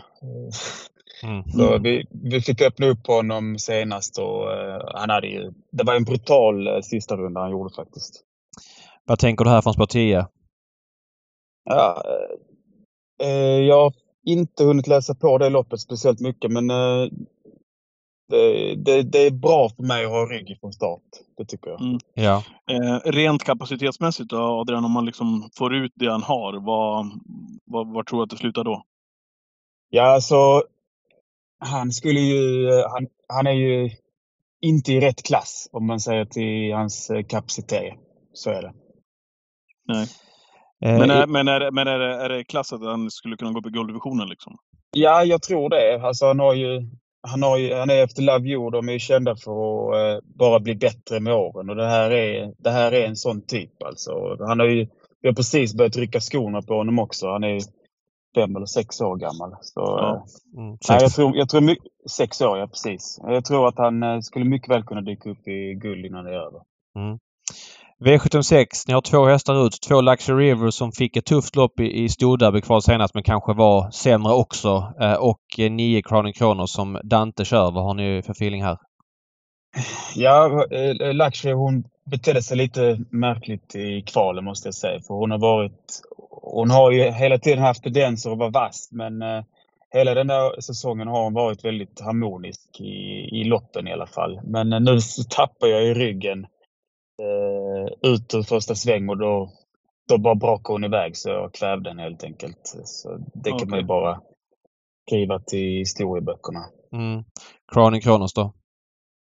Mm. Så vi, vi fick öppna upp på honom senast och uh, han hade ju, det var en brutal uh, sista runda han gjorde faktiskt. Vad tänker du här från spår 10? Ja, uh, jag har inte hunnit läsa på det loppet speciellt mycket men det, det, det, är bra för mig att ha rygg från start. Det tycker jag. Mm. Ja. Eh, rent kapacitetsmässigt då, Adrian, om man liksom får ut det han har, vad, vad, vad tror du att det slutar då? Ja, alltså. Han skulle ju, han, han är ju inte i rätt klass om man säger till hans eh, kapacitet. Så är det. Nej. Eh, men, är, men, är, men är, det, är det klass att han skulle kunna gå på gulddivisionen liksom? Ja, jag tror det. Alltså han har ju han, har ju, han är efter Love You, de är ju kända för att eh, bara bli bättre med åren och det här är, det här är en sån typ alltså. Han har ju, vi har precis börjat rycka skorna på honom också. Han är fem eller sex år gammal. Så, ja. Eh, mm, nej, jag tror, jag tror sex år, ja precis. Jag tror att han eh, skulle mycket väl kunna dyka upp i guld innan det är över. Mm. V76. Ni har två hästar ut. Två Luxury River som fick ett tufft lopp i, i Storderby senast men kanske var sämre också. Eh, och eh, nio Crown Kronos som Dante kör. Vad har ni för feeling här? Ja, eh, eh, Luxury hon betedde sig lite märkligt i kvalen måste jag säga. För hon har varit... Hon har ju hela tiden haft tendenser att vara vass men eh, hela den där säsongen har hon varit väldigt harmonisk i, i loppen i alla fall. Men eh, nu tappar jag i ryggen eh, ut ur första sväng och då, då bara brakade hon iväg så jag kvävde henne helt enkelt. Så det kan man ju bara skriva till historieböckerna. Mm. Kronos då?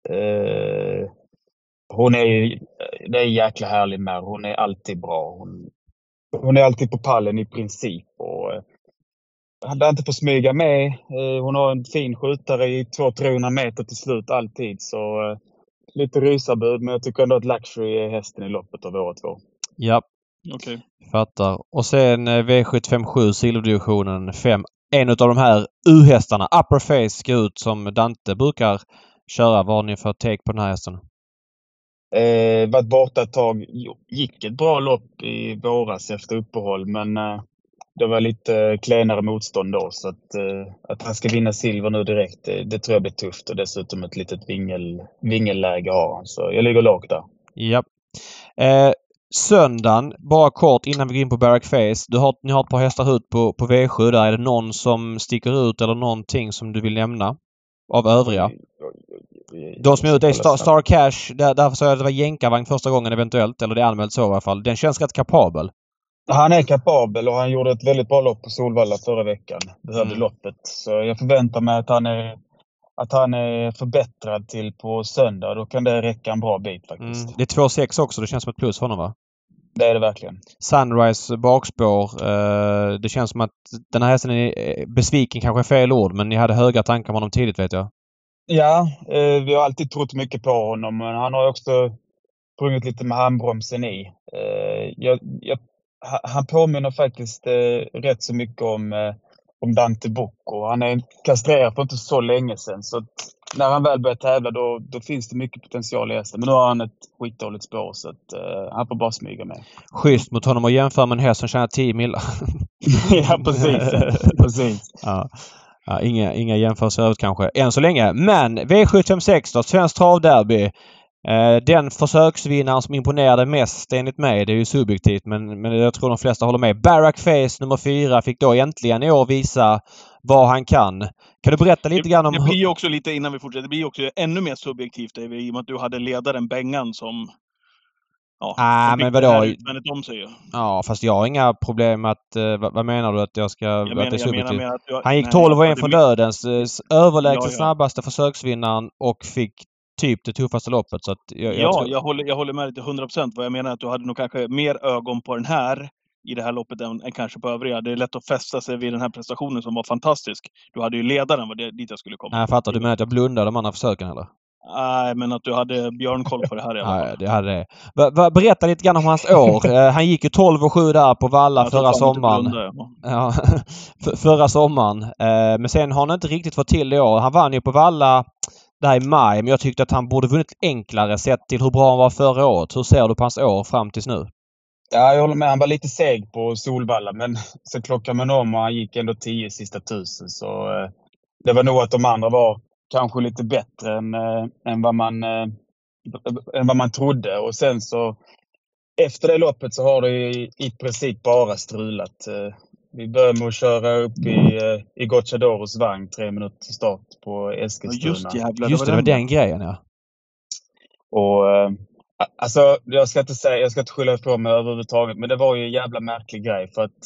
Eh, hon är ju, det är en jäkla härlig med. Hon är alltid bra. Hon, hon är alltid på pallen i princip. Och, eh, hade inte fått smyga med. Eh, hon har en fin skjutare i 200-300 meter till slut alltid. Så eh, lite rysarbud, men jag tycker ändå att Luxury är hästen i loppet av våra två. Ja, Okej. fattar. Och sen eh, V757 silverdivisionen 5. En av de här U-hästarna, Upper Face, ska ut som Dante brukar köra. Vad har ni för take på den här hästen? Eh, varit borta ett tag. Gick ett bra lopp i våras efter uppehåll, men eh, det var lite klenare motstånd då. Så att, eh, att han ska vinna silver nu direkt, det, det tror jag blir tufft. Och dessutom ett litet vingel, vingelläge har han. Så jag ligger lågt där. Ja. Eh, söndagen, bara kort innan vi går in på Barrack Face. Du har, ni har ett par hästar ut på, på V7 där. Är det någon som sticker ut eller någonting som du vill nämna? Av övriga? De som är ute är Star, Star Cash. Där, därför sa jag att det var jänkarvagn första gången eventuellt. Eller det är anmält så i alla fall. Den känns rätt kapabel. Han är kapabel och han gjorde ett väldigt bra lopp på Solvalla förra veckan. Behövde Mm. loppet. Så jag förväntar mig att han är att han är förbättrad till på söndag. Då kan det räcka en bra bit Mm. faktiskt. Det är 2,6 också. Det känns som ett plus för honom va? Det är det verkligen. Sunrise bakspår. Eh, det känns som att den här hästen är eh, besviken kanske är fel ord men ni hade höga tankar om honom tidigt vet jag. Ja, eh, vi har alltid trott mycket på honom, men han har också sprungit lite med handbromsen i. Jag, jag, han påminner faktiskt eh, rätt så mycket om, eh, om Dante Bocco. Han är kastrerad för inte så länge sedan, så när han väl börjar tävla då, då finns det mycket potential i hästen. Men nu har han ett skitdåligt spår, så att, eh, han får bara smyga med. Schysst mot honom att jämföra med en häst som tjänar 10 millar. ja, precis. precis. Ja. Ja, inga, inga jämförelser övrigt kanske än så länge. Men V756 då, Svenskt travderby. Eh, den försöksvinnaren som imponerade mest enligt mig, det är ju subjektivt men, men jag tror de flesta håller med. Barack Face nummer fyra fick då äntligen i år visa vad han kan. Kan du berätta lite grann om Det blir också lite, innan vi fortsätter, det blir också ännu mer subjektivt David, i och med att du hade ledaren Bengan som... Ja, Ah, som men vadå? det om sig ju. Ja, fast jag har inga problem med att... eh, vad, vad menar du att jag ska... Jag att menar, det är jag menar subjektivt? med att du, Han gick nej, 12 och jag 1 från dödens. eh, Överlägset Ja, ja. snabbaste försöksvinnaren och fick typ det tuffaste loppet. Så jag, jag ja, tror- jag håller, jag håller med dig till 100 procent. Vad jag menar är att du hade nog kanske mer ögon på den här i det här loppet än, än kanske på övriga. Det är lätt att fästa sig vid den här prestationen som var fantastisk. Du hade ju ledaren, var det dit jag skulle komma. Nej, jag fattar. Du menar att jag blundade de andra försöken eller? Nej, men att du hade björnkoll på det här i alla Nej, fall. det hade det. Va- Berätta lite grann om hans år. Eh, Han gick ju 12 och 7 där på Valla Jag förra sommaren. blunda, ja. Ja, för- förra sommaren. Eh, Men sen har han inte riktigt fått till det i år. Han vann ju på Valla där i maj, men jag tyckte att han borde vunnit enklare sett till hur bra han var förra året. Hur ser du på hans år fram tills nu? Ja, jag håller med. Han var lite seg på Solvalla, men så klockade man om och han gick ändå 10 sista tusen. Så eh, det var nog att de andra var kanske lite bättre än, eh, än, vad, man, eh, än vad man trodde. Och sen så efter det loppet så har det i, i princip bara strulat. Eh, vi började med att köra upp i, eh, i Gocciadoros vagn tre minuter till start på Ja, Eskilstuna. just jävlar, Just det, det var den grejen ja. Och, eh, alltså, jag ska inte säga, jag ska inte skylla ifrån mig överhuvudtaget, men det var ju en jävla märklig grej för att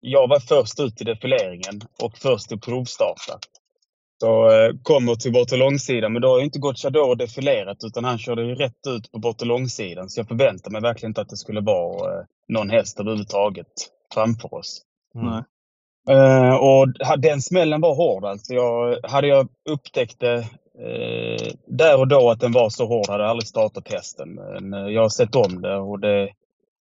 jag var först ut i defileringen och först att provstarta. Så eh, kommer till bort och långsidan, men då har ju inte Gocciador defilerat utan han körde ju rätt ut på bort och långsidan. Så jag förväntade mig verkligen inte att det skulle vara eh, någon häst överhuvudtaget framför oss. Mm. Nej. Eh, och den smällen var hård alltså. Jag, hade jag upptäckt det eh, där och då att den var så hård hade jag aldrig startat hästen. Men eh, jag har sett om det och det,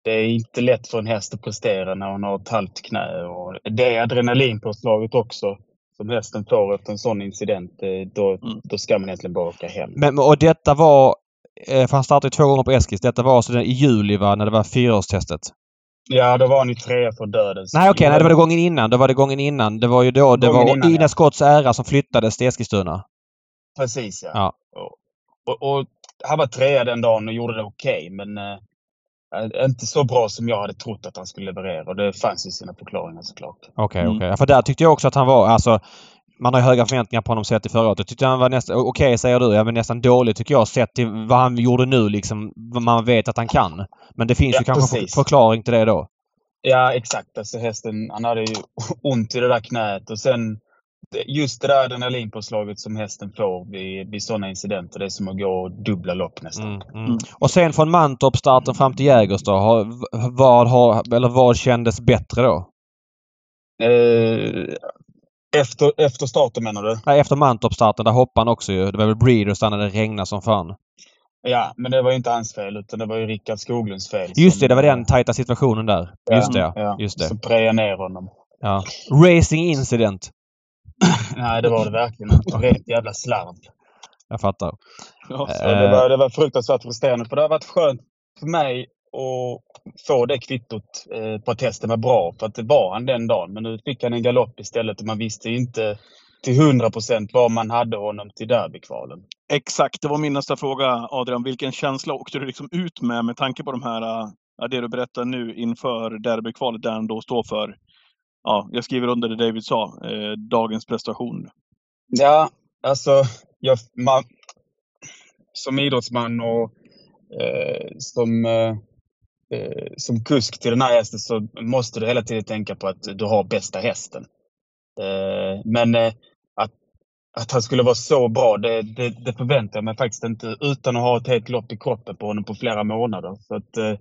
det är inte lätt för en häst att prestera när hon har ett halvt knä. Och det adrenalinpåslaget också som hästen får efter en sån incident, då, Mm. då ska man egentligen bara åka hem. Men, och detta var... För han startade två gånger på Eskils. Detta var alltså i juli va, när det var fyraårstestet? Ja, då var han ju trea för döden. Nej okej, nej det var det gången innan. Det var det gången innan. Det var ju då det Gången var innan, Ina ja. Scotts ära som flyttades till Eskilstuna. Precis ja. Ja. Och, och, och han var trea den dagen och gjorde det okej, men eh, eh, inte så bra som jag hade trott att han skulle leverera. Och det fanns ju sina förklaringar såklart. Okej, okay, Mm. okej. Okay. För där tyckte jag också att han var, alltså man har ju höga förväntningar på honom sett i förra året. Jag tyckte han var nästan, okej okay, säger du, ja men nästan dålig tycker jag sett till vad han gjorde nu liksom. Vad man vet att han kan. Men det finns Ja, ju kanske precis. förklaring till det då. Ja, exakt. Alltså hästen, han hade ju ont i det där knät och sen just det där adrenalinpåslaget som hästen får vid, vid sådana incidenter. Det är som att gå dubbla lopp nästan. Mm, mm. Och sen från Mantorp-starten fram till Jägers då. Har, vad, har, eller vad kändes bättre då? Eh, efter, efter starten menar du? Nej, efter Mantorp-starten, där hoppade han också ju. Det var väl Breeders där när det regnade som fan. Ja, men det var ju inte hans fel utan det var ju Rickard Skoglunds fel. Just det, det var den tajta situationen där. Ja, Just det, ja. ja, Just det. Som prejade ner honom. Ja. Racing incident. Nej, det var det verkligen inte. Rätt jävla slarv. Jag fattar. Ja, Så det, var, det var fruktansvärt frustrerande. För det har varit skönt för mig att få det kvittot eh, på att hästen var bra. För att det var han den dagen. Men nu fick han en galopp istället och man visste inte till 100 procent var man hade honom till derbykvalen. Exakt, det var min nästa fråga Adrian. Vilken känsla åkte du liksom ut med med tanke på de här, ja, det du berättar nu inför derbykvalet där han då står för, ja, jag skriver under det David sa, eh, dagens prestation. Ja, alltså jag, man, som idrottsman och eh, som, eh, som kusk till den här hästen så måste du hela tiden tänka på att du har bästa hästen. Eh, men eh, att, att han skulle vara så bra, det, det, det förväntar jag mig faktiskt inte utan att ha ett helt lopp i kroppen på honom på flera månader. Så att, eh,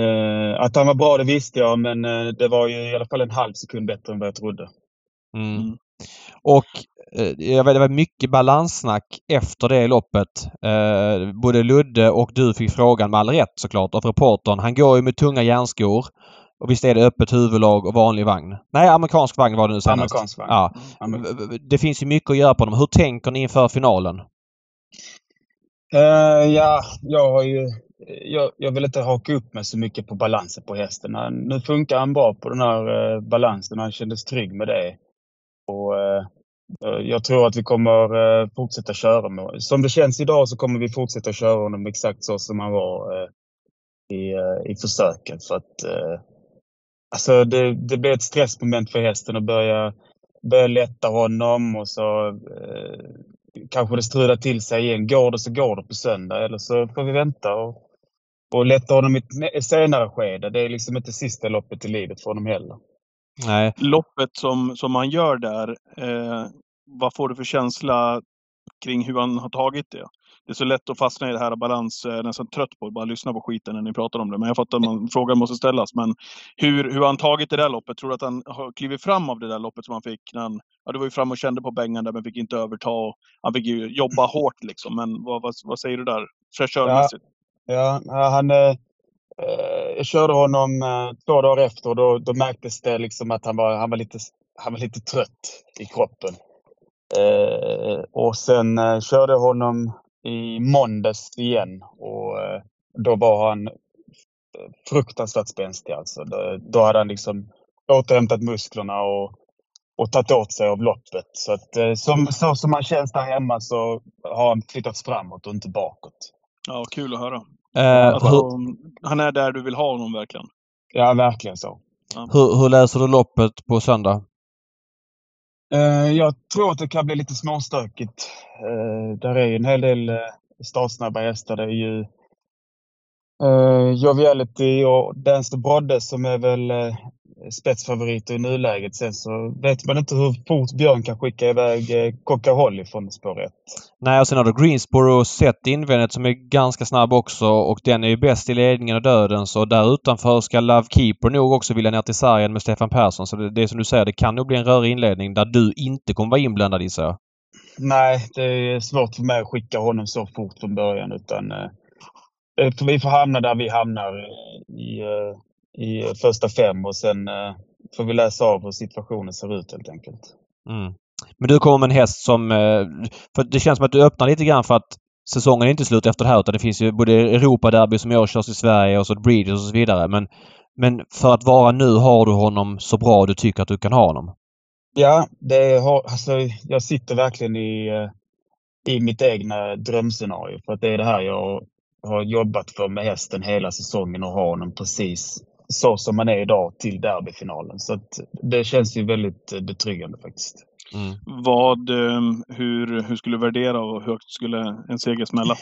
eh, att han var bra, det visste jag, men eh, det var ju i alla fall en halv sekund bättre än vad jag trodde. Mm. Mm. Och eh, jag vet, det var mycket balanssnack efter det loppet. Eh, både Ludde och du fick frågan med all rätt såklart av reportern. Han går ju med tunga järnskor. Och visst är det öppet huvudlag och vanlig vagn? Nej, amerikansk vagn var det nu senast. Amerikansk vagn. Ja. V- Det finns ju mycket att göra på dem. Hur tänker ni inför finalen? Eh, ja, jag har ju... Jag, jag vill inte haka upp mig så mycket på balansen på hästen. Nu funkar han bra på den här eh, balansen han kändes trygg med det. Och, eh, eh, jag tror att vi kommer eh, fortsätta köra med Som det känns idag så kommer vi fortsätta köra honom exakt så som han var eh, i, eh, i försöket. För att, eh, alltså det, det blir ett stressmoment för hästen att börja, börja lätta honom och så eh, kanske det strular till sig igen. Går det så går det på söndag eller så får vi vänta och, och lätta honom i ett senare skede. Det är liksom inte sista loppet i livet för honom heller. Nej. Loppet som, som han gör där, eh, vad får du för känsla kring hur han har tagit det? Det är så lätt att fastna i det här balans, jag är nästan trött på att bara lyssna på skiten när ni pratar om det. Men jag fattar att man, frågan måste ställas. Men hur, hur har han tagit det där loppet? Tror du att han har klivit fram av det där loppet som han fick när han, ja du var ju fram och kände på bängen där men fick inte överta. Och han fick ju jobba hårt liksom. Men vad, vad, vad säger du där? Fräschörmässigt? Ja, han, eh, eh, Eh, jag körde honom eh, två dagar efter och då, då märktes det liksom att han var, han var, lite, han var lite trött i kroppen. Eh, och sen eh, körde jag honom i måndags igen och eh, då var han eh, fruktansvärt spänstig alltså. Då, då hade han liksom återhämtat musklerna och, och tagit åt sig av loppet. Så att eh, som, så som han känns där hemma så har han flyttats framåt och inte bakåt. Ja, kul att höra. Eh, Alltså, hur, han är där du vill ha honom verkligen. Ja, verkligen så. hur, hur läser du loppet på söndag? Eh, jag tror att det kan bli lite småstökigt. Uh, där är ju en hel del uh, startsnabba hästar. Det är ju uh, Joviality och Dance the Brodde som är väl uh, spetsfavoriter i nuläget. Sen så vet man inte hur fort Björn kan skicka iväg uh, Coca Holly från spår 1. Nej, och sen har du Greensboro sett invändigt som är ganska snabb också och den är ju bäst i ledningen och döden så där utanför ska Love Keeper nog också vilja ner till sargen med Stefan Persson. Så det, det är som du säger, det kan nog bli en rörig inledning där du inte kommer vara inblandad gissar jag. Nej, det är svårt för mig att skicka honom så fort från början utan uh, vi får hamna där vi hamnar i, uh, i första fem och sen uh, får vi läsa av hur situationen ser ut helt enkelt. Mm. Men du kommer med en häst som... eh, För det känns som att du öppnar lite grann för att säsongen är inte slut efter det här utan det finns ju både Europaderby som år körs i Sverige och så Breeders och så vidare. Men, men för att vara nu har du honom så bra du tycker att du kan ha honom. Ja, det har, alltså, jag sitter verkligen i, eh, i mitt egna drömscenario. För att det är det här jag har jobbat för med hästen hela säsongen och ha honom precis så som man är idag till derbyfinalen. Så att det känns ju väldigt eh, betryggande faktiskt. Mm. Vad, eh, hur, hur skulle du värdera och hur högt skulle en seger smälla?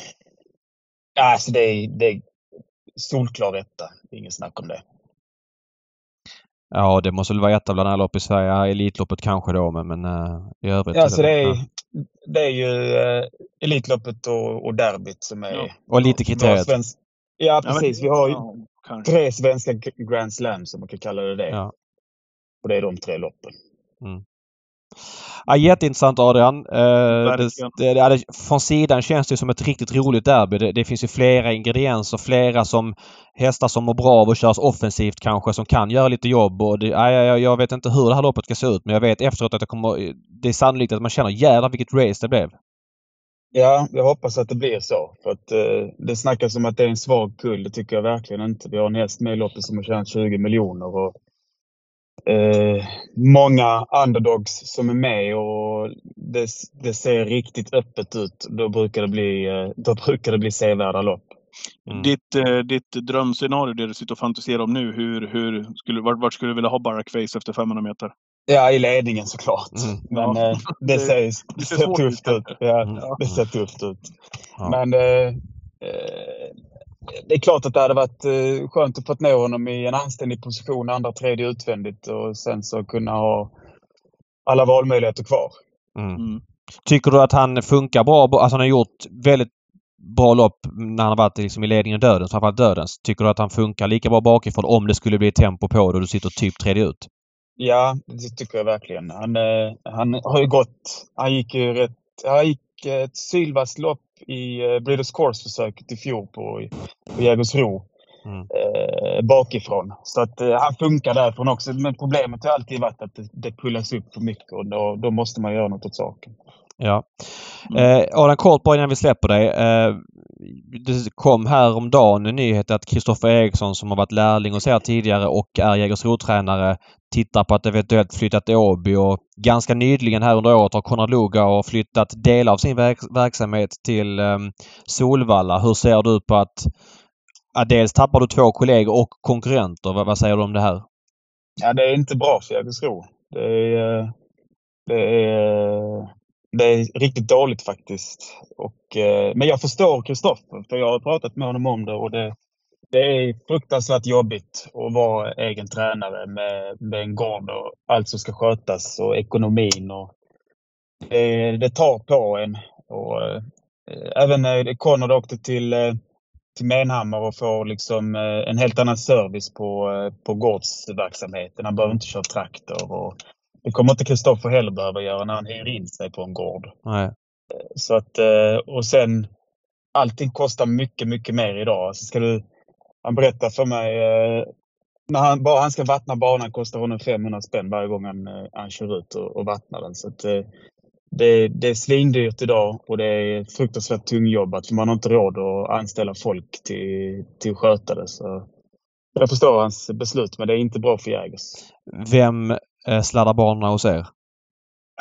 Alltså det är, det är solklar etta. Inget snack om det. Ja, det måste väl vara etta bland alla lopp i Sverige. Ja, Elitloppet kanske då, men, men uh, i övrigt. Ja, alltså det, är, ja. det är ju uh, Elitloppet och, och derbyt som är... Ja. Och lite kriteriet. Svensk... Ja, precis. Vi har ju kanske. tre svenska Grand Slams, om man kan kalla det det. Ja. Och det är de tre loppen. Ja, jätteintressant Adrian. Eh, det, det, det, från sidan känns det som ett riktigt roligt derby. Det, det finns ju flera ingredienser, flera som hästar som mår bra av att köras offensivt kanske, som kan göra lite jobb. Och det, ja, ja, ja, jag vet inte hur det här loppet ska se ut men jag vet efteråt att det kommer... Det är sannolikt att man känner jävlar vilket race det blev. Ja, jag hoppas att det blir så. För att eh, Det snackas om att det är en svag kull. Det tycker jag verkligen inte. Vi har en häst med i loppet som har tjänat 20 miljoner. Och, eh, många underdogs som är med och det, det ser riktigt öppet ut. Då brukar det bli, eh, då brukar det bli sevärda lopp. Mm. Ditt, eh, ditt drömscenario, det du sitter och fantiserar om nu, hur, hur skulle, vart, vart skulle du vilja ha Barack Face efter 500 meter? Ja, i ledningen såklart. Mm. Men Ja. eh, det, Det- ser, det det ser tufft ut. Ja, Mm. det ser tufft ut. Ja. Men eh, eh, det är klart att det hade varit eh, skönt att få ner honom i en anständig position, andra, tredje utvändigt och sen så kunna ha alla valmöjligheter kvar. Mm. Mm. Tycker du att han funkar bra? Alltså han har gjort väldigt bra lopp när han har varit liksom i ledningen dödens, framförallt dödens. Tycker du att han funkar lika bra bakifrån om det skulle bli tempo på det och du sitter typ tredje ut? Ja, det tycker jag verkligen. Han, eh, han har ju gått, han gick ju rätt, han gick ett sylvast lopp i eh, Breeders Course-försöket i fjol på, på Jägersro. Mm. eh, bakifrån. Så att eh, han funkar därifrån också. Men problemet har alltid varit att det, det pullas upp för mycket och då, då måste man göra något åt saken. Ja. Eh, Adam, kort bara innan vi släpper dig. Eh, det kom häromdagen en nyhet att Kristoffer Eriksson som har varit lärling hos er tidigare och är Jägersro-tränare tittar på att eventuellt flytta till Åby och ganska nyligen här under året har Konrad Lugauer flyttat delar av sin verk verksamhet till eh, Solvalla. Hur ser du på att Ja, dels tappar du två kollegor och konkurrenter. Vad, vad säger du om det här? Ja, det är inte bra för Jägersro. Det är, eh, det är, det är riktigt dåligt faktiskt. Och, eh, men jag förstår Kristoffer, för jag har pratat med honom om det och det, det är fruktansvärt jobbigt att vara egen tränare med, med en gård och allt som ska skötas och ekonomin. Och det, det tar på en. Och, eh, även när Konrad åkte till, eh, till Menhammar och får liksom eh, en helt annan service på, eh, på gårdsverksamheten. Han behöver inte köra traktor. Och det kommer inte Kristoffer heller behöva göra när han hyr in sig på en gård. Nej. Så att, eh, och sen, allting kostar mycket, mycket mer idag. Alltså ska du, han berättar för mig, eh, när han, bara han ska vattna banan kostar honom 500 spänn varje gång han, eh, han kör ut och, och vattnar den. Så att, det, det är svindyrt idag och det är fruktansvärt tungjobbat för man har inte råd att anställa folk till, till att sköta det. Så jag förstår hans beslut men det är inte bra för Jägers. Vem eh, sladdar banorna hos er?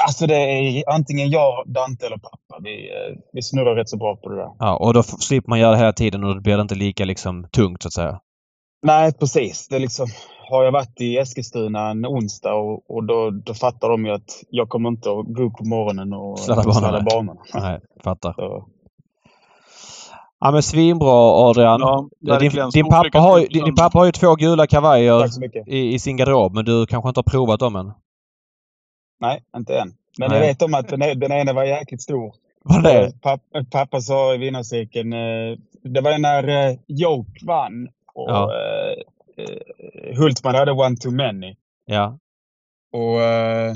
Alltså det är antingen jag, Dante eller pappa. Vi, eh, vi snurrar rätt så bra på det där. Ja, och då slipper man göra det hela tiden och då blir det inte lika liksom tungt så att säga. Nej, precis. Det är liksom, har jag varit i Eskilstuna en onsdag och, och då, då fattar de ju att jag kommer inte att gå upp på morgonen och Sladda banorna. sladda banorna. Nej, fattar. Så, Ja men svinbra Adrian. Ja, din, din, pappa har, din, din pappa har ju två gula kavajer i, i sin garderob men du kanske inte har provat dem än? Nej, inte än. Men Nej. jag vet om att den, e- den ena var jäkligt stor. Var det? Pappa, pappa sa i vinnarcirkeln, eh, det var ju när eh, Joke vann och Ja. eh, eh, Hultman hade one too many. Ja. Och eh,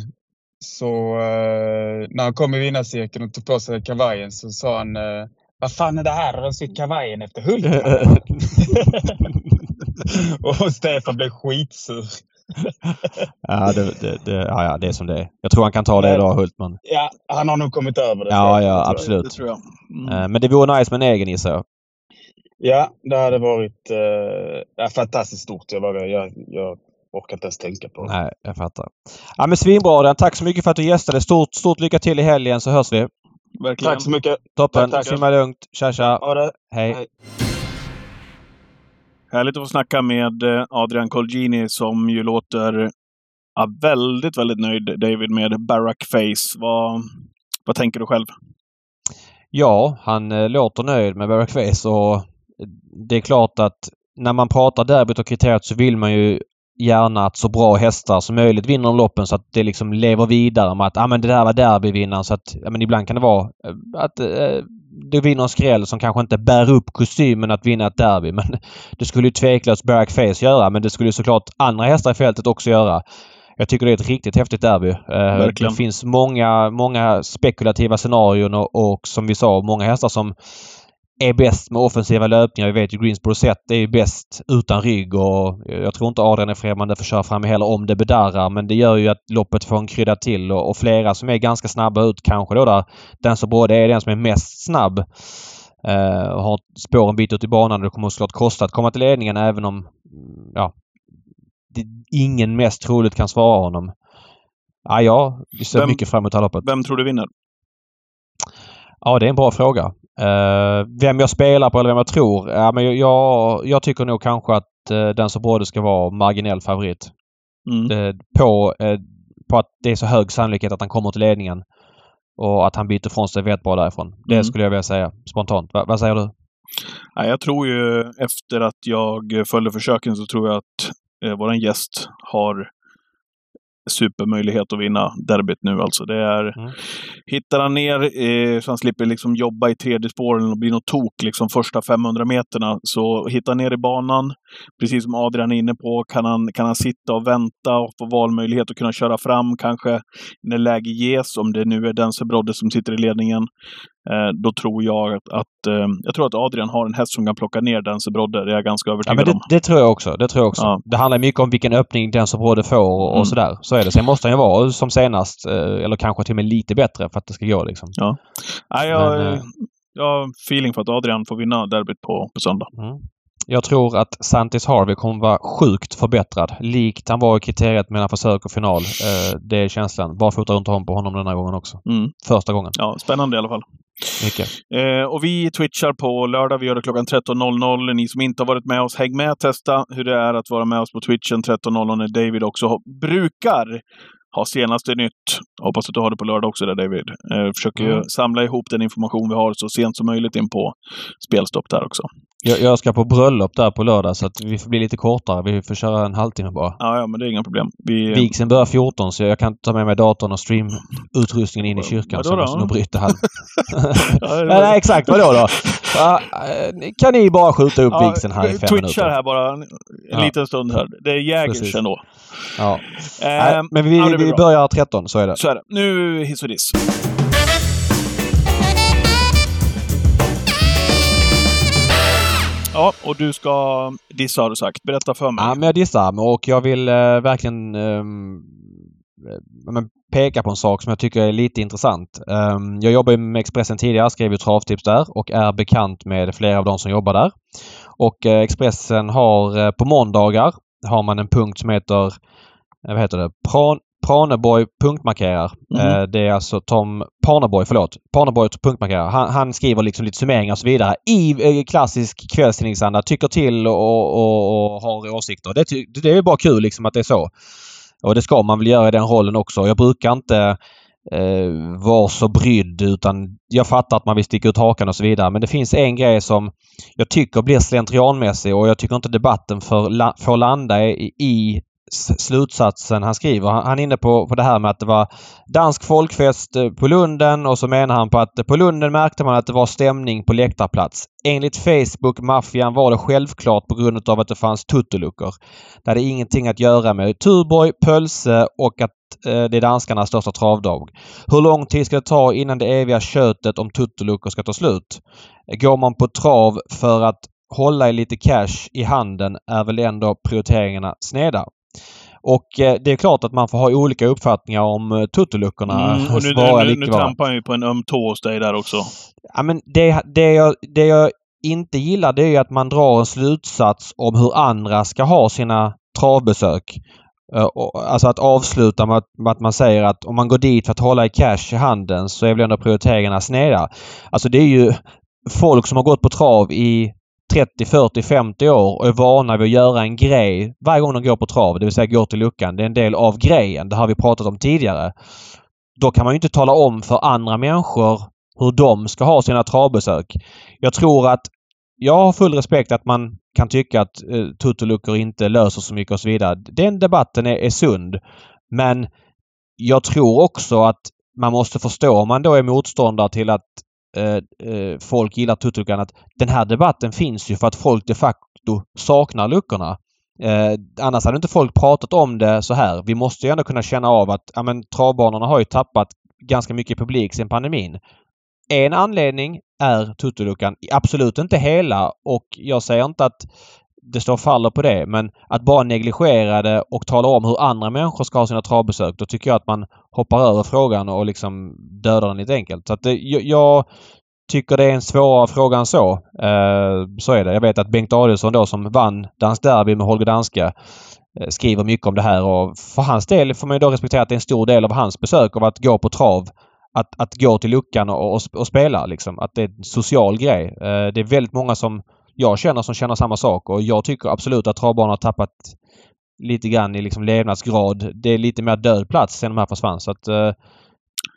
så eh, när han kom i vinnarcirkeln och tog på sig kavajen så sa han eh, Vad fan är det här? Har de sytt kavajen efter Hultman? och Stefan blev skitsur. ja, det, det, det, ja, ja, det är som det är. Jag tror han kan ta det idag Hultman. Ja, han har nog kommit över det. Ja, ja, tror jag. absolut. Det tror jag. Mm. Eh, Men det vore nice med en egen gissar jag. Ja, det hade varit eh, ja, fantastiskt stort. Jag, bara, jag, jag orkar inte ens tänka på det. Nej, jag fattar. Ja men svinbra Adrian. Tack så mycket för att du gästade. Stort, stort lycka till i helgen så hörs vi. Verkligen. Tack så mycket. Toppen. Tack, tack. Simma lugnt. Tja tja. Hej. Hej. Härligt att få snacka med eh, Adrian Colgini som ju låter ja, väldigt, väldigt nöjd, David, med Barack Face. Vad, vad tänker du själv? Ja, han eh, låter nöjd med Barack Face och det är klart att när man pratar derbyt och kriteriet så vill man ju gärna att så bra hästar som möjligt vinner de loppen så att det liksom lever vidare med att ah, men det där var derbyvinnaren. Så att, ja, men ibland kan det vara eh, att eh, du vinner en skräll som kanske inte bär upp kostymen att vinna ett derby. Men det skulle ju tveklöst Barack Face göra men det skulle såklart andra hästar i fältet också göra. Jag tycker det är ett riktigt häftigt derby. Eh, det finns många, många spekulativa scenarion och, och som vi sa, många hästar som är bäst med offensiva löpningar. Vi vet ju Greensboro Set är ju bäst utan rygg och jag tror inte Adrian är främmande för att köra fram heller om det bedarrar. Men det gör ju att loppet får en krydda till och, och flera som är ganska snabba ut kanske då där den som både är den som är mest snabb eh, och har spår en bit ut i banan. Det kommer såklart kosta att komma till ledningen även om ja, det, ingen mest troligt kan svara honom. Ja, ja vi ser vem, mycket fram emot det här loppet. Vem tror du vinner? Ja, det är en bra fråga. Uh, vem jag spelar på eller vem jag tror? Ja, men jag, jag tycker nog kanske att uh, den som borde ska vara marginell favorit. Mm. Uh, på, på att det är så hög sannolikhet att han kommer till ledningen. Och att han byter från sig vet bra därifrån. Det mm. skulle jag vilja säga spontant. Va, vad säger du? Ja, jag tror ju efter att jag följde försöken så tror jag att eh, våran gäst har supermöjlighet att vinna derbyt nu alltså. Det är, mm. Hittar han ner eh, så han slipper liksom jobba i tredje spåren och bli något tok liksom första 500 meterna. Så hittar han ner i banan, precis som Adrian är inne på, kan han, kan han sitta och vänta och få valmöjlighet att kunna köra fram kanske när läge ges, om det nu är Dense Brodde som sitter i ledningen. Eh, då tror jag att, att eh, jag tror att Adrian har en häst som kan plocka ner Dense Brodde. Det är jag ganska övertygad ja, men det, om. Det tror jag också. Det tror jag också. Ja. Det handlar mycket om vilken öppning Dense Brodde får och, och mm. sådär. Så är det. Sen måste han ju vara som senast, eh, eller kanske till och med lite bättre för att det ska gå liksom. Ja. Nej, jag, men, jag har feeling för att Adrian får vinna derbyt på, på söndag. Mm. Jag tror att Santis Harvey kommer vara sjukt förbättrad. Likt han var i kriteriet mellan försök och final. Eh, det är känslan. Barfota runt om på honom den här gången också. Mm. Första gången. Ja, spännande i alla fall. Mycket. Eh, och vi twitchar på lördag. Vi gör det klockan 13.00. Ni som inte har varit med oss, häng med och testa hur det är att vara med oss på Twitchen 13.00 när David också brukar ha senaste nytt. Hoppas att du har det på lördag också där David. Eh, försöker mm. samla ihop den information vi har så sent som möjligt in på spelstopp där också. Jag, jag, ska på bröllop där på lördag så att vi får bli lite kortare. Vi får köra en halvtimme bara. Ja, ja men det är inga problem. Vi... Vigseln börjar 14 så jag kan ta med mig datorn och streamutrustningen in i kyrkan. så jag måste nog bryta halv... ja, Nej, exakt. Vadå då? Ja, kan ni bara skjuta upp ja, vigseln här i fem minuter? Twitchar här bara en, en liten stund här. Det är Jägers ändå. Ja. Eh, men vi, ja, vi börjar 13, så är det. Så är det. Nu hiss och diss. Ja, och du ska dissa har du sagt. Berätta för mig. Ja, men jag dissar och jag vill eh, verkligen eh, peka på en sak som jag tycker är lite intressant. Um, jag jobbade med Expressen tidigare, skrev ju travtips där och är bekant med flera av de som jobbar där. Och eh, Expressen har eh, på måndagar har man en punkt som heter eh, vad heter det? Pran Praneborg punktmarkerar. Mm. Det är alltså Tom Parneborg, förlåt. Parneborg punktmarkerar. Han, han, skriver liksom lite summeringar och så vidare i eh, klassisk kvällstidningsanda. Tycker till och, och, och har åsikter. Det, det är bara kul liksom att det är så. Och det ska man väl göra i den rollen också. Jag brukar inte eh, vara så brydd utan jag fattar att man vill sticka ut hakan och så vidare. Men det finns en grej som jag tycker blir slentrianmässig och jag tycker inte debatten får, får landa i, i slutsatsen han skriver. Han är inne på, på det här med att det var dansk folkfest eh, på Lunden och så menar han på att på Lunden märkte man att det var stämning på läktarplats. Enligt Facebook-maffian var det självklart på grund av att det fanns tuttoluckor. Det hade ingenting att göra med Tuborg, Pölse och att eh, det är danskarnas största travdag. Hur lång tid ska det ta innan det eviga köttet om tuttoluckor ska ta slut? Går man på trav för att hålla i lite cash i handen är väl ändå prioriteringarna sneda. Och eh, det är klart att man får ha olika uppfattningar om eh, tuttoluckorna mm, hos nu, vara nu, nu, nu trampar han ju på en öm tå hos dig där också. Ja men det, det, jag, det jag inte gillar det är att man drar en slutsats om hur andra ska ha sina travbesök. Uh, alltså att avsluta med att, med att, man säger att om man går dit för att hålla i cash i handen så är väl ändå prioriteringarna sneda. Alltså det är ju folk som har gått på trav i 30, 40, 50 år och är vana vid att göra en grej varje gång de går på trav, det vill säga går till luckan. Det är en del av grejen. Det har vi pratat om tidigare. Då kan man ju inte tala om för andra människor hur de ska ha sina travbesök. Jag tror att jag har full respekt att man kan tycka att eh, tuttoluckor inte löser så mycket och så vidare. Den debatten är, är sund. Men jag tror också att man måste förstå om man då är motståndare till att Eh, eh, folk gillar tutuluckan att den här debatten finns ju för att folk de facto saknar luckorna. Eh, annars hade inte folk pratat om det så här. Vi måste ju ändå kunna känna av att ja, men, travbanorna har ju tappat ganska mycket publik sedan pandemin. En anledning är tutuluckan. Absolut inte hela och jag säger inte att det står och faller på det men att bara negligera det och tala om hur andra människor ska ha sina travbesök. Då tycker jag att man hoppar över frågan och liksom dödar den lite enkelt. Så att det, jag, tycker det är en svårare fråga än så. Eh, så är det. Jag vet att Bengt Adielsson då som vann Dansk Derby med Holger Danska eh, skriver mycket om det här och för hans del får man ju då respektera att det är en stor del av hans besök av att gå på trav att, att gå till luckan och, och, och spela liksom. Att det är en social grej. Eh, det är väldigt många som jag känner som känner samma sak och jag tycker absolut att travbanan har tappat lite grann i liksom levnadsgrad. Det är lite mer död plats sen de här försvann. Så att,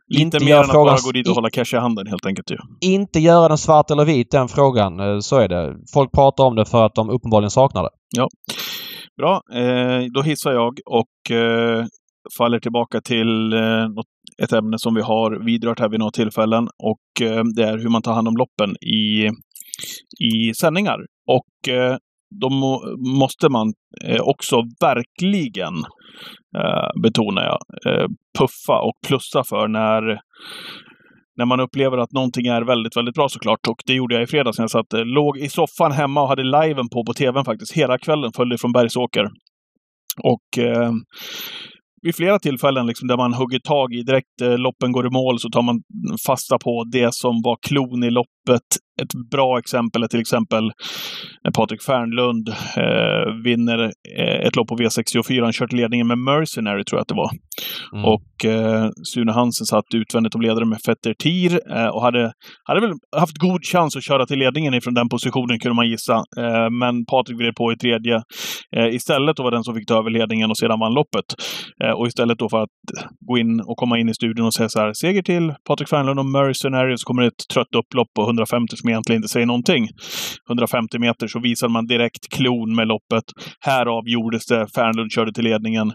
Lite inte mer än att bara gå dit och hålla cash i handen helt enkelt ju. inte göra den svart eller vit den frågan. Eh, Så är det. Folk pratar om det för att de uppenbarligen saknar det. Bra, eh, då hissar jag och eh, faller tillbaka till eh, något, ett ämne som vi har vidrört här vid några tillfällen och eh, det är hur man tar hand om loppen i, i sändningar. Och eh, då må, måste man eh, också verkligen, eh, betonar jag, eh, puffa och plussa för när när man upplever att någonting är väldigt, väldigt bra såklart. Och det gjorde jag i fredags när jag satt, eh, låg i soffan hemma och hade liven på på tvn faktiskt. Hela kvällen följde från Bergsåker. Och eh, vid flera tillfällen liksom, där man hugger tag i direkt eh, loppen går i mål så tar man fasta på det som var klon i loppet. Ett bra exempel är till exempel när Patrik Fernlund eh, vinner eh, ett lopp på V64. Han kört ledningen med Mercenary tror jag att det var. Mm. Och eh, Sune Hansen satt utvändigt och ledare med Fetter Tir eh, och hade, hade väl haft god chans att köra till ledningen ifrån den positionen kunde man gissa. Eh, men Patrik vred på i tredje eh, istället och var den som fick ta över ledningen och sedan vann loppet. Och istället då för att gå in och komma in i studion och säga så här, seger till Patrik Fernlund och Mercenary, så kommer det ett trött upplopp på 150 som egentligen inte säger någonting. 150 meter så visade man direkt klon med loppet. Här avgjordes det, Fernlund körde till ledningen.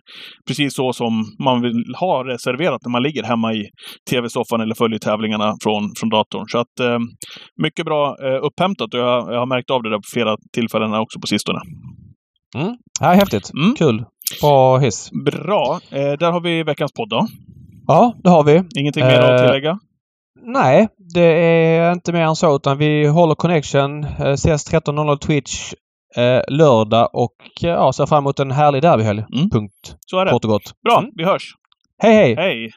Precis så som man vill ha reserverat när man ligger hemma i tv-soffan eller följer tävlingarna från, från datorn. Så att eh, mycket bra eh, upphämtat och jag, jag har märkt av det där på flera tillfällen också på sistone. Mm. Ja, häftigt. Mm. Kul. Bra hiss. Bra. Eh, där har vi veckans podd då. Ja, det har vi. Ingenting mer att Eh, tillägga? Nej, det är inte mer än så utan vi håller connection. Eh, Ses 13.00 Twitch eh, lördag och eh, ja, ser fram emot en härlig derbyhelg. Mm. Punkt. Så är det. Kort och gott. Bra, Mm. vi hörs. Hej hej! Hej!